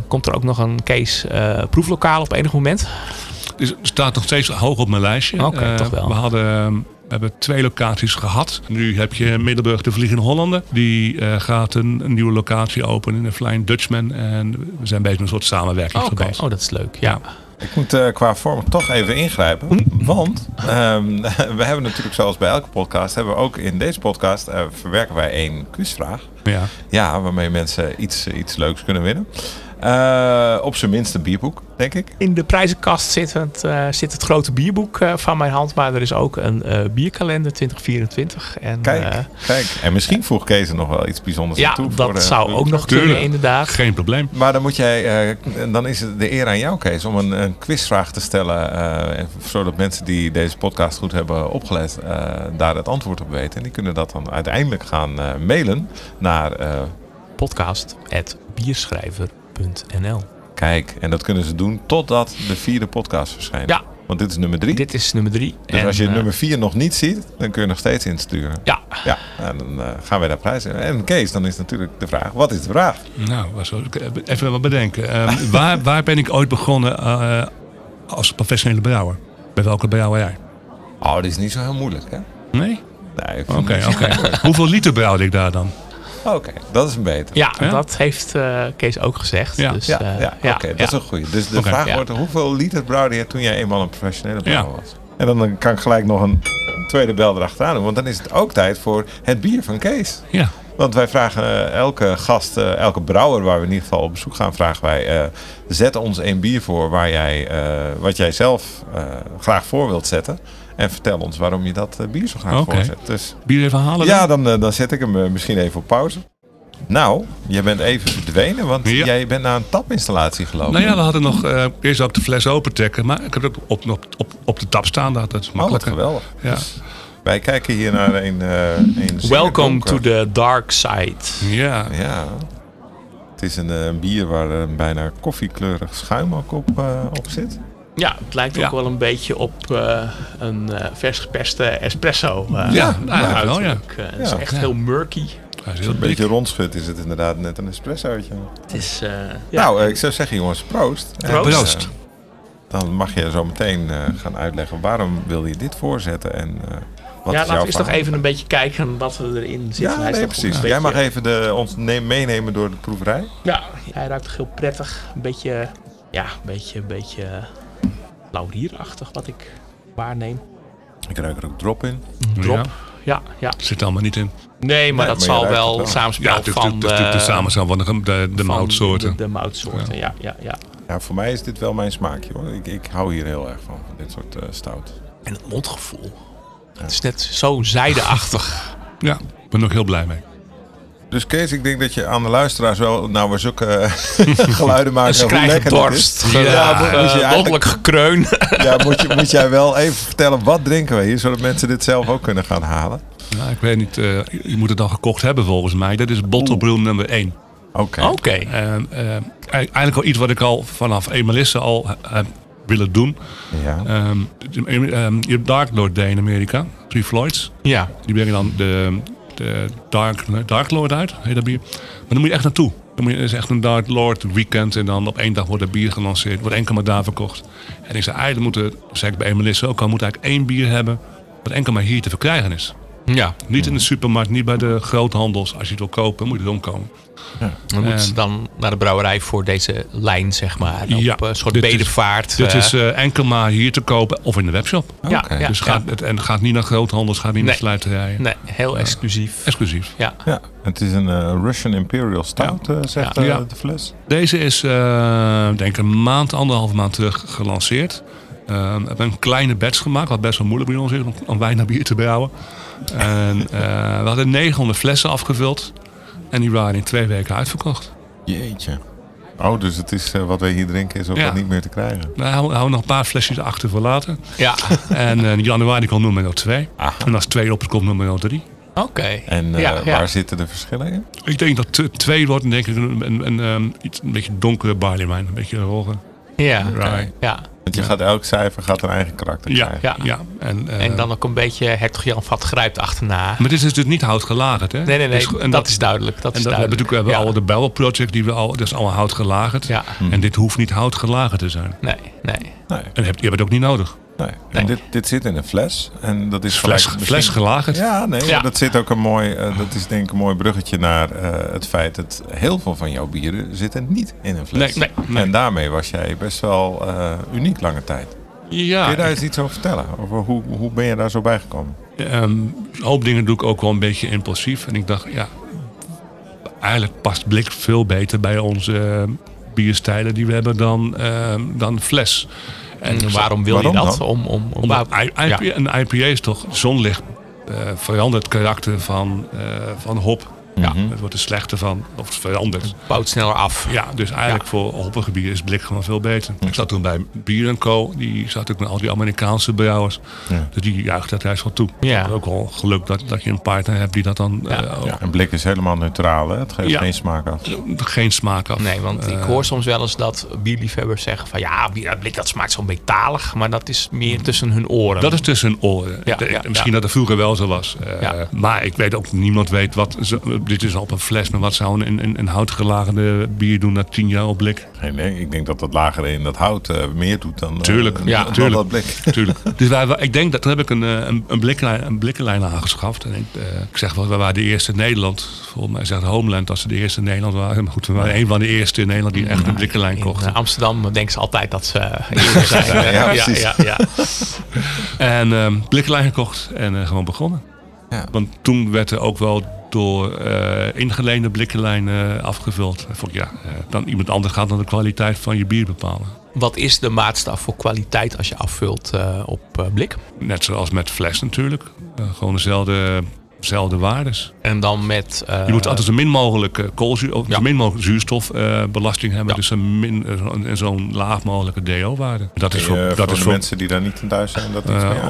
komt er ook nog een case proeflokaal op enig moment? Het staat nog steeds hoog op mijn lijstje. Oké, toch wel. We hadden we hebben twee locaties gehad. Nu heb je Middelburg de Vliegende Hollander. Die uh, gaat een, een, nieuwe locatie openen in de Flying Dutchman. En we zijn bezig met een soort samenwerking. Oh, okay. oh dat is leuk. Ja. Ik moet uh, qua vorm toch even ingrijpen. Hm? Want um, (laughs) we hebben natuurlijk zoals bij elke podcast... hebben we ook in deze podcast uh, verwerken wij één quizvraag. Ja. ja, waarmee mensen iets, iets leuks kunnen winnen. Uh, op zijn minst een bierboek, denk ik. In de prijzenkast zit het, uh, zit het grote bierboek uh, van mijn hand. Maar er is ook een bierkalender 2024. En, kijk, kijk, en misschien voeg Kees er nog wel iets bijzonders ja, toe. dat zou ook nog kunnen, inderdaad. Geen probleem. Maar dan moet jij, dan is het de eer aan jou, Kees, om een, een quizvraag te stellen. zodat mensen die deze podcast goed hebben opgelet, daar het antwoord op weten. En die kunnen dat dan uiteindelijk gaan mailen naar podcast.bierschrijver Kijk, en dat kunnen ze doen totdat de vierde podcast verschijnt. Ja. Want dit is nummer drie. Dit is nummer drie. Dus als je uh, nummer vier nog niet ziet, dan kun je nog steeds insturen. Ja. Ja, en dan uh, gaan wij daar prijzen. En Kees, dan is natuurlijk de vraag, wat is de vraag? Nou, even wat bedenken. Um, waar, waar ben ik ooit begonnen uh, als professionele brouwer? Bij welke brouwerij? Oh, dit is niet zo heel moeilijk, hè? Nee? Nee. Oké, oké. Hoeveel liter brouwde ik daar dan? Oké, dat is een beter. Ja, dat heeft uh, Kees ook gezegd. Ja, dus, ja, uh, ja, ja oké, dat is een goede. Dus de vraag wordt, hoeveel liter brouwde je toen jij eenmaal een professionele brouwer was? En dan kan ik gelijk nog een tweede bel erachteraan doen. Want dan is het ook tijd voor het bier van Kees. Ja. Want wij vragen uh, elke gast, elke brouwer waar we in ieder geval op bezoek gaan, vragen wij: zet ons een bier voor waar jij, wat jij zelf graag voor wilt zetten. En vertel ons waarom je dat uh, bier zo graag okay. voorzet. Dus, bier even halen? Ja, dan, uh, dan zet ik hem uh, misschien even op pauze. Nou, je bent even verdwenen, want ja. jij bent naar een tapinstallatie gelopen. Nou ja, we hadden nog uh, eerst ook de fles open trekken, maar ik heb het op, op, op, op de tap staan. Dat is makkelijk. Oh, geweldig. Ja. Dus wij kijken hier naar een. Uh, een Welcome to the dark side. Ja. ja. Het is een uh, bier waar een bijna koffiekleurig schuim ook op, op zit. Ja, het lijkt ook ja. wel een beetje op uh, een uh, vers geperste espresso. Uh, ja, nou, wel, ja. het is echt heel murky. Is heel een beetje rondschut is het inderdaad net een espressootje. Het is, nou, ik zou zeggen jongens, proost. Proost. proost. dan mag je zo meteen gaan uitleggen waarom wil je dit voorzetten en wat ja, laten we eens toch even een beetje kijken wat we erin zitten. Ja, nee, precies. Jij mag even de, ons meenemen door de proeverij. Ja, hij ruikt toch heel prettig. Een beetje, ja, een beetje, een beetje laurierachtig wat ik waarneem. Ik ruik er ook drop in. Drop, ja. ja, ja. Zit allemaal niet in. Nee, maar nee, dat maar zal wel het samenspel ja, van de, de, de samenspel van de, de, de moutsoorten. De, de moutsoorten, ja. ja, ja, ja. voor mij is dit wel mijn smaakje hoor. Ik, ik hou hier heel erg van, van dit soort uh, stout. En het mondgevoel. Het is net zo zijdeachtig. ja, ik ben nog heel blij mee. Dus Kees, ik denk dat je aan de luisteraars wel nou we zulke (laughs) geluiden maken. Een lekker dorst. Ja, ja moet, je uh, gekreun. ja, moet, je, moet jij wel even vertellen wat drinken we hier, zodat mensen dit zelf ook kunnen gaan halen. Nou, ik weet niet, uh, je moet het al gekocht hebben volgens mij. Dat is Bottle Brew nummer 1. Oké. Okay. Oké. Okay. En uh, eigenlijk al iets wat ik al vanaf Emelisse al heb willen doen. Ja. Um, um, je hebt Dark Lord Day in Amerika, Three Floyds. Ja. Die brengen dan de de Dark, Dark Lord uit, heet dat bier. Maar dan moet je echt naartoe. Dan moet je, is echt een Dark Lord weekend en dan op één dag wordt het bier gelanceerd. Wordt enkel maar daar verkocht. En ik zei, eigenlijk moeten, zeg ik bij Emelisse ook al, moet eigenlijk één bier hebben wat enkel maar hier te verkrijgen is. Ja. Niet in de supermarkt, niet bij de groothandels. Als je het wil kopen, moet je het omkomen. Ja. Dan moeten ze dan naar de brouwerij voor deze lijn, zeg maar. Op ja, een soort bedevaart. dit is uh, enkel maar hier te kopen of in de webshop. Ja, ja, dus gaat, Het, en het gaat niet naar groothandels, gaat niet nee. naar slijterijen. Nee, heel exclusief. Exclusief. Ja. ja. Het is een uh, Russian Imperial Stout, uh, zegt de fles. Deze is, denk ik, een maand, anderhalve maand terug gelanceerd. we hebben een kleine batch gemaakt, wat best wel moeilijk bij ons is om weinig bier te brouwen. En uh, we hadden 900 flessen afgevuld. En die waren in twee weken uitverkocht. Jeetje. Oh, dus het is uh, wat wij hier drinken is ook ja. niet meer te krijgen. Nou, we houden nog een paar flesjes achter voor later. Ja. (laughs) En uh, in januari komt nummer 2. En als twee op komt nummer 3. Oké. Okay. En uh, ja, waar zitten de verschillen in? Ik denk dat twee wordt denk ik een, een, een, een, iets, een beetje donkere barley wine. Een beetje roger. Ja. Okay. ja. Want je gaat elk cijfer gaat een eigen karakter ja, krijgen. Ja, ja. En, uh, en dan ook een beetje Hertog Jan Vat grijpt achterna. Maar dit is dus niet houtgelagerd, hè? Nee, nee, nee. Dus, en dat, dat, is duidelijk. Dat en is dat duidelijk. Hebben, we hebben ja. al de Barrel Project, die we al, dat is allemaal houtgelagerd. Ja. En dit hoeft niet houtgelagerd te zijn. Nee, nee. nee. En heb, je hebt het ook niet nodig. Nee. dit, dit zit in een fles. En dat is fles, misschien... fles gelagerd. Ja, nee, ja. dat zit ook een mooi. Uh, dat is denk ik een mooi bruggetje naar uh, het feit dat heel veel van jouw bieren zitten niet in een fles. Nee, nee, nee. En daarmee was jij best wel uh, uniek lange tijd. Ja. Kun je daar eens iets over vertellen? Over hoe, hoe ben je daar zo bij gekomen? Um, een hoop dingen doe ik ook wel een beetje impulsief. En ik dacht, ja, eigenlijk past blik veel beter bij onze bierstijlen die we hebben dan, uh, dan fles. En waarom wil waarom je dat? Dan? Om, om, om, Omdat IPA, ja. Een IPA is toch zonlicht uh, verandert het karakter van, uh, van hop. Ja, mm -hmm. het wordt er slechter van, of het verandert. Het bouwt sneller af. Ja, dus eigenlijk ja. voor hoppige bier is blik gewoon veel beter. Ik zat toen bij Bier Co. Die zat ook met al die Amerikaanse brouwers. Ja. Dus die juicht dat juist wel toe. Ja. ook wel geluk dat, dat je een partner hebt die dat dan... Ja. Uh, ja. En blik is helemaal neutraal, hè? Het geeft ja. geen smaak af. Geen smaak af. Nee, want ik hoor soms wel eens dat bierliefhebbers zeggen van... Ja, blik dat smaakt zo metalig. Maar dat is meer tussen hun oren. Dat is tussen hun oren. Ja, de, misschien dat het vroeger wel zo was. Uh, maar ik weet ook, niemand weet wat... Dit is op een fles, maar wat zou een, een, een houtgelagerde bier doen na tien jaar op blik? Nee, nee, ik denk dat dat lagere in dat hout uh, meer doet dan, tuurlijk, uh, ja, dan tuurlijk, dat blik. (laughs) tuurlijk. (laughs) Dus wij, ik denk dat toen heb ik een, een, een, blikkenlijn, een blikkenlijn aangeschaft. En ik, uh, ik zeg wel, we waren de eerste in Nederland. Volgens mij zegt Homeland dat ze de eerste in Nederland waren. Maar goed, we waren een van de eerste in Nederland die echt een blikkenlijn kocht. In Amsterdam denken ze altijd dat ze (laughs) eerder zijn. ja, ja, precies. Ja, ja, en um, blikkenlijn gekocht en gewoon begonnen. Ja. Want toen werd er ook wel door uh, ingeleende blikkenlijnen afgevuld. Vond ik, ja, uh, dan iemand anders gaat dan de kwaliteit van je bier bepalen. Wat is de maatstaf voor kwaliteit als je afvult uh, op blik? Net zoals met fles natuurlijk. gewoon dezelfde, dezelfde waardes. En dan met... je moet altijd zo min mogelijk, koolzuur, of ja. zo min mogelijk zuurstofbelasting hebben. Ja. Dus een min, zo'n laag mogelijke DO-waarde. Dat is voor, voor dat de is voor, mensen die daar niet in thuis zijn. Dat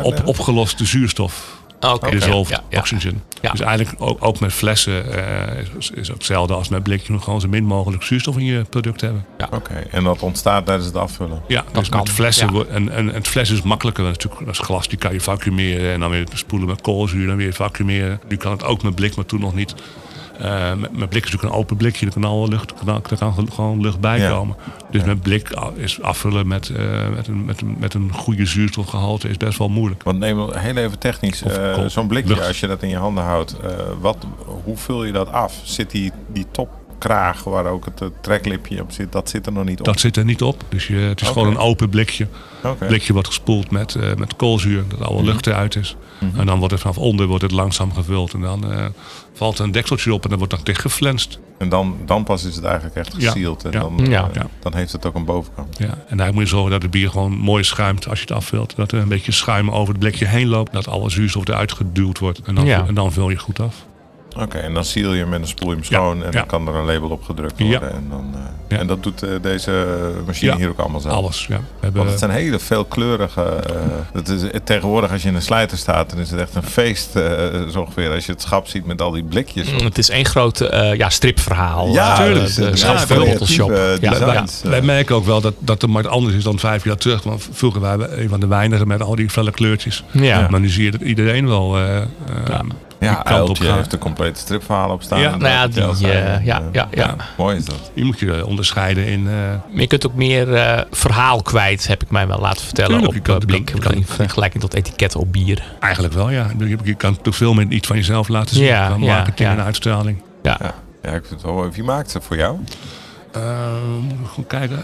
op, opgeloste zuurstof. Okay. Dissolved ja, ja, oxygen. Ja. Dus eigenlijk ook, ook met flessen uh, is, is ook hetzelfde als met blik. Je moet gewoon zo min mogelijk zuurstof in je product hebben. Ja. Oké, okay. en dat ontstaat tijdens het afvullen? Ja, dat dus kan. met flessen. Ja. En, en, en het fles is makkelijker. Natuurlijk, als glas die kan je vacuümeren en dan weer spoelen met koolzuur en weer vacuümeren. Nu kan het ook met blik, maar toen nog niet. Uh, met, met, blik is natuurlijk een open blikje, er kan alle lucht, er kan, kan gewoon lucht bij Ja. komen. Dus Ja. met blik is afvullen met, uh, met, een, met, een, met een goede zuurstofgehalte is best wel moeilijk. Want neem heel even technisch, uh, kool- zo'n blikje, lucht. als je dat in je handen houdt, wat, hoe vul je dat af? Zit die, die waar ook het uh, treklipje op zit, dat zit er nog niet op? Dat zit er niet op. Dus je, het is gewoon een open blikje. Oké. blikje wordt gespoeld met, eh, met koolzuur, dat alle Mhm. lucht eruit is. En dan wordt het vanaf onder wordt het langzaam gevuld. En dan eh, valt er een dekseltje op en dan wordt dat dichtgeflenst. En dan, dan pas is het eigenlijk echt Ja. gesealed. En Ja. Dan, uh, Ja. Ja. dan heeft het ook een bovenkant. Ja. En daar moet je zorgen dat het bier gewoon mooi schuimt als je het afvult. Dat er een beetje schuim over het blikje heen loopt. Dat alle zuurstof eruit geduwd wordt. En dan, Ja. en dan vul je goed af. Oké, en dan seal je hem en dan spoel je hem schoon en ja. dan kan er een label op gedrukt Ja. worden. En, dan, uh, Ja. en dat doet uh, deze machine Ja. hier ook allemaal zelf. Alles. Ja. We hebben, Want het zijn hele veelkleurige. Uh, dat is, tegenwoordig, als je in een slijter staat, dan is het echt een feest. Uh, zo ongeveer. Als je het schap ziet met al die blikjes. op. Het is één groot uh, ja, stripverhaal. Ja, uh, tuurlijk. De, de Ja. Wij merken ook wel dat, dat de markt anders is dan vijf jaar terug. Want vroeger waren we een van de weinigen met al die felle kleurtjes. Ja. Maar nu zie je dat iedereen wel. eh, eh, Ja, Ja, kant op Uiltje gaan. heeft een complete stripverhaal op staan. Ja, nou ja, die, eh, ja, eh, ja, ja. Mooi is dat. Je moet je eh, onderscheiden in... eh, Maar je kunt ook meer eh, verhaal kwijt, heb ik mij wel laten vertellen. Tuurlijk, op je je Blink. je in vergelijking tot etiketten op bier. eigenlijk wel, ja. Je, je kan toch veel meer iets van jezelf laten zien. Ja, van ja, marketing ja. en uitstraling. Ja. Ja. ja, ik vind het wel. Wie maakt ze voor jou? Uh, goed kijken.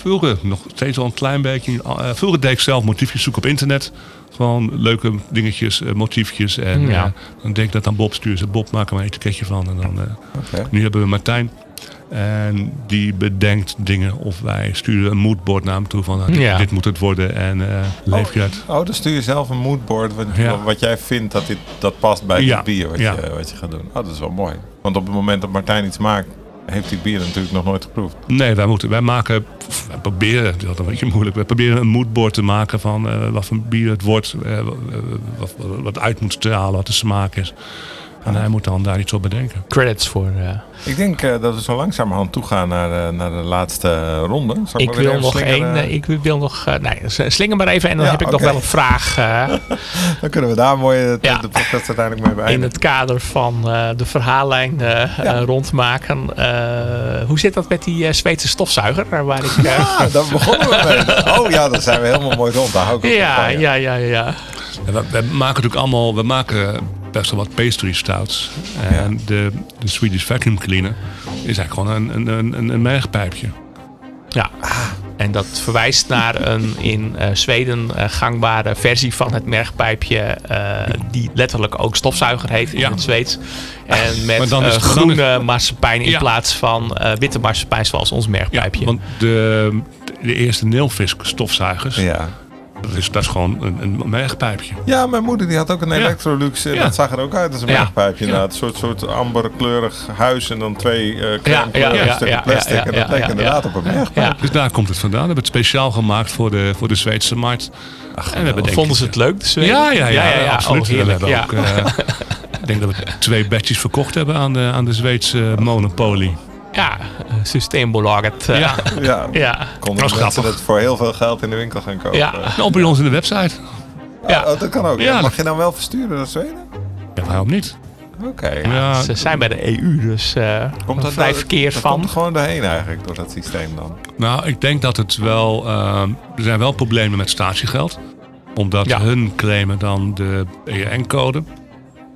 Vroeger nog steeds wel een klein beetje. Uh, vroeger deed ik zelf motiefjes zoeken op internet. Gewoon leuke dingetjes, uh, motiefjes. En Ja. uh, dan denk ik dat aan Bob stuur. Ze Bob, maak er maar een etiketje van. En dan, uh, Okay. Nu hebben we Martijn. En die bedenkt dingen. Of wij sturen een moodboard naar hem toe. Van dit, Ja. dit moet het worden. En uh, leef je uit. Oh, dan stuur je zelf een moodboard. Wat, Ja. wat jij vindt dat dit, dat past bij Ja. het bier wat, Ja. je, wat je gaat doen. Oh, dat is wel mooi. Want op het moment dat Martijn iets maakt, heeft hij bier natuurlijk nog nooit geproefd. Nee, wij, moeten, wij maken, wij proberen, dat is een beetje moeilijk, wij proberen een moodboard te maken van uh, wat voor bier het wordt, uh, wat, wat uit moet stralen, wat de smaak is. En hij moet dan daar iets op bedenken. Credits voor. Uh... Ik denk uh, dat we zo langzamerhand toegaan naar, uh, naar de laatste ronde. Zal ik, ik wil nog één. Ik wil nog. nee, slinger maar even en dan ja, heb ik okay. nog wel een vraag. (laughs) dan kunnen we daar mooi de, ja. de podcast uiteindelijk mee beëindigen. In het kader van de verhaallijn ja. rondmaken. hoe zit dat met die Zweedse stofzuiger? Waar ik, ja, daar begonnen we mee. Oh ja, dan zijn we helemaal mooi rond. Daar hou ik ja, van, ja, ja, ja, we, we maken natuurlijk allemaal. We maken best wel wat pastry stouts. En ja. de, de Swedish Vacuum Cleaner is eigenlijk gewoon een, een, een, een mergpijpje. Ja, en dat verwijst naar een in uh, Zweden uh, gangbare versie van het mergpijpje. Uh, die letterlijk ook stofzuiger heet in ja. het Zweeds. En met dan is, groene is, marsepein in ja. plaats van witte marsepein zoals ons mergpijpje. Ja, want de, de eerste Nilfisk stofzuigers... Ja. Dat is, dat is gewoon een, een mergpijpje. Ja, mijn moeder die had ook een Electrolux. Ja. Dat zag er ook uit als een ja. mergpijpje. Ja. Een soort, soort amberkleurig huis en dan twee uh, ja, ja, ja, stukken plastic. en dat leek inderdaad op een mergpijpje. Dus daar komt het vandaan. We hebben het speciaal gemaakt voor de, voor de Zweedse markt. Ach, en we hebben Vonden ze het leuk, de Zweden? Ja, ja, ja, ja, ja, absoluut. Oh, heerlijk, we hebben ook, uh, ik denk dat we twee badges verkocht hebben aan de, aan de Zweedse Monopoly. Ja, Systembolaget. Uh, ja, (laughs) ja. ja. konden was mensen het voor heel veel geld in de winkel gaan kopen. Ja. Nou, bij ons in de website. Ja. Oh, dat kan ook. Ja. Mag je dan wel versturen naar Zweden? Ja, waarom niet? Oké. Okay. Ja, ze zijn bij de EU, dus uh, komt dat vrij verkeerd van. komt er gewoon doorheen eigenlijk, door dat systeem dan? Nou, ik denk dat het wel... Uh, er zijn wel problemen met statiegeld. Omdat ja. hun claimen dan de EN-code.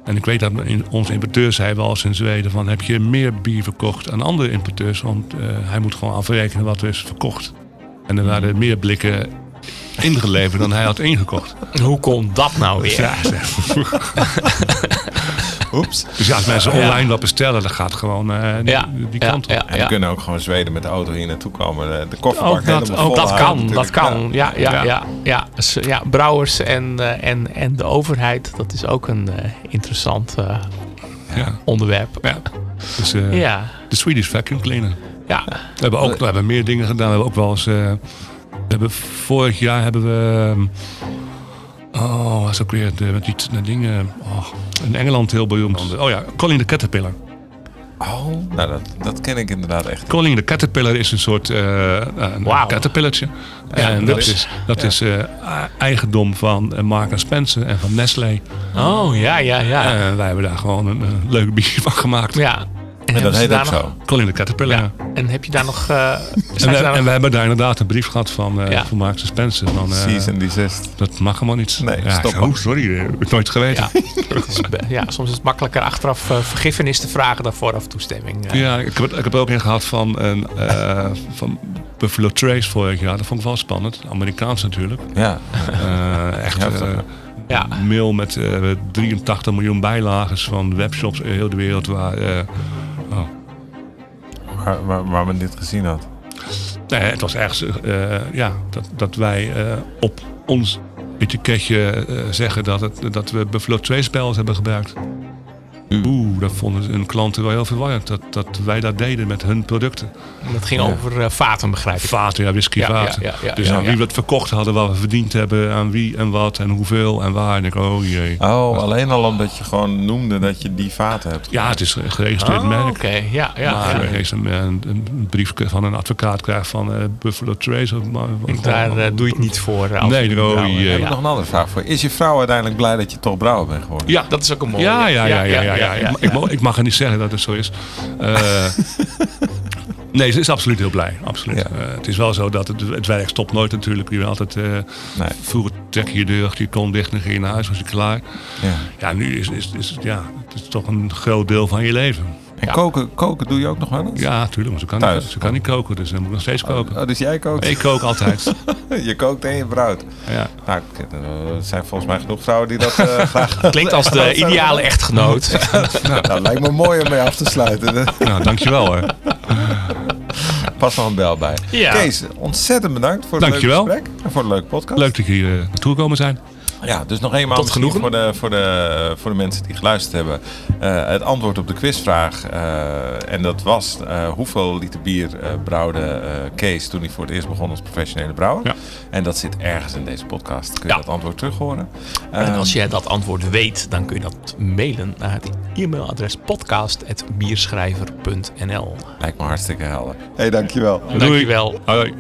En ik weet dat onze importeur zei wel eens in Zweden van... heb je meer bier verkocht aan andere importeurs? Want uh, hij moet gewoon afrekenen wat er is verkocht. En er waren meer blikken ingeleverd dan hij had ingekocht. Hoe komt dat nou weer? Ja, (laughs) Oeps. Dus ja, als mensen online wat bestellen, dan gaat gewoon uh, die, kant op. Ja, en die kunnen ook gewoon Zweden met de auto hier naartoe komen. De, de kofferbak ook dat, helemaal ook vol dat kan, dat kan. Ja, ja, ja. ja, ja. Dus, ja brouwers en, uh, en, en de overheid, dat is ook een uh, interessant onderwerp. Ja. Dus ja. de Swedish Vacuum Cleaner. Ja. We hebben ook we hebben meer dingen gedaan. We hebben ook wel eens... we hebben, vorig jaar hebben we... Oh, was ook weer de, met die, de dingen. Oh, in Engeland heel beroemd. Oh ja, Colin the Caterpillar. Oh, nou dat, dat ken ik inderdaad echt. Colin the Caterpillar is een soort uh, een wow. caterpillartje. Ja, en dat is, dat ja. is uh, eigendom van Mark Spencer en van Nestlé. Oh ja, ja, ja. En wij hebben daar gewoon een, een leuk bier van gemaakt. Ja. En, en dat heet ook zo. Colin de Caterpillar. Ja. En heb je daar nog... Uh, en, we, nog... en we hebben daar inderdaad een brief gehad van, uh, ja. van Mark Spencer. Van, uh, Cease and desist. Dat mag helemaal niet. Nee, ja, stop. Zo, sorry, heb ik nooit geweten. Ja, soms is het makkelijker achteraf vergiffenis te vragen dan vooraf toestemming. Ja, ik heb, ik heb er ook een gehad van, een, van Buffalo Trace vorig jaar. Dat vond ik wel spannend. Amerikaans natuurlijk. Ja. echt... Ja. Een mail met 83 miljoen bijlagen van webshops in heel de wereld waar... Oh. Waar, men dit gezien had? Nee, het was ergens uh, ja, dat, dat wij uh, op ons etiketje uh, zeggen dat, het, dat we Buffalo Trace spells hebben gebruikt. Oeh, dat vonden hun klanten wel heel verwarrend. Dat, dat wij dat deden met hun producten. Dat ging over uh, vaten, begrijp ik. Vaten, ja, whiskyvaten. Ja, ja, ja, dus aan wie we het verkocht hadden, wat we verdiend hebben, aan wie en wat en hoeveel en waar. En ik, oh jee. Oh, alleen al omdat je gewoon noemde dat je die vaten hebt. Ja, het is een geregistreerd oh, merk. Oké, ja, ja. Maar ja. Als een, een, een, brief van een advocaat krijgt van uh, Buffalo Trace. Of, Daar uh, doe je het niet voor. Als nee, oh jee. Ik heb nog een andere vraag voor. Is je vrouw uiteindelijk blij dat je toch brouwer bent geworden? Ja, dat is ook een mooie. Ja, ja, ja. ja, ja, ja, Ik, mag, ik mag er niet zeggen dat het zo is. Uh, (laughs) nee, ze is absoluut heel blij. Absoluut. Uh, het is wel zo dat het, het werk stopt nooit natuurlijk. Je altijd uh, nee. vroeger trek je je deur, je kon dicht en ging je naar huis, was je klaar. Ja, ja nu is, is, is, ja, het is toch een groot deel van je leven. En koken, koken doe je ook nog wel eens? Ja, natuurlijk. Maar ze kan, Thuis. Niet, ze kan niet koken, dus dan moet ik nog steeds koken. Oh, dus jij kookt? Ik kook altijd. (laughs) je kookt en je brouwt. Ja. Nou, er zijn volgens mij genoeg vrouwen die dat uh, (laughs) graag... Klinkt als de (laughs) ideale echtgenoot. nou, nou, lijkt me mooi om mee af te sluiten. nou, dankjewel hoor. Pas nog een bel bij. Ja. Kees, ontzettend bedankt voor het dankjewel. leuke gesprek. En voor de leuke podcast. Leuk dat hier uh, naartoe gekomen zijn. Ja, dus nog eenmaal genoeg voor de, voor, de, voor de mensen die geluisterd hebben. Uh, het antwoord op de quizvraag. Uh, en dat was uh, hoeveel liter bier brouwde Kees toen hij voor het eerst begon als professionele brouwer. Ja. En dat zit ergens in deze podcast. Kun je Ja. dat antwoord terug horen. En als je dat antwoord weet, dan kun je dat mailen naar het e-mailadres podcast.bierschrijver.nl. Lijkt me hartstikke helder. Hé, hey, dankjewel. Dankjewel. Hoi.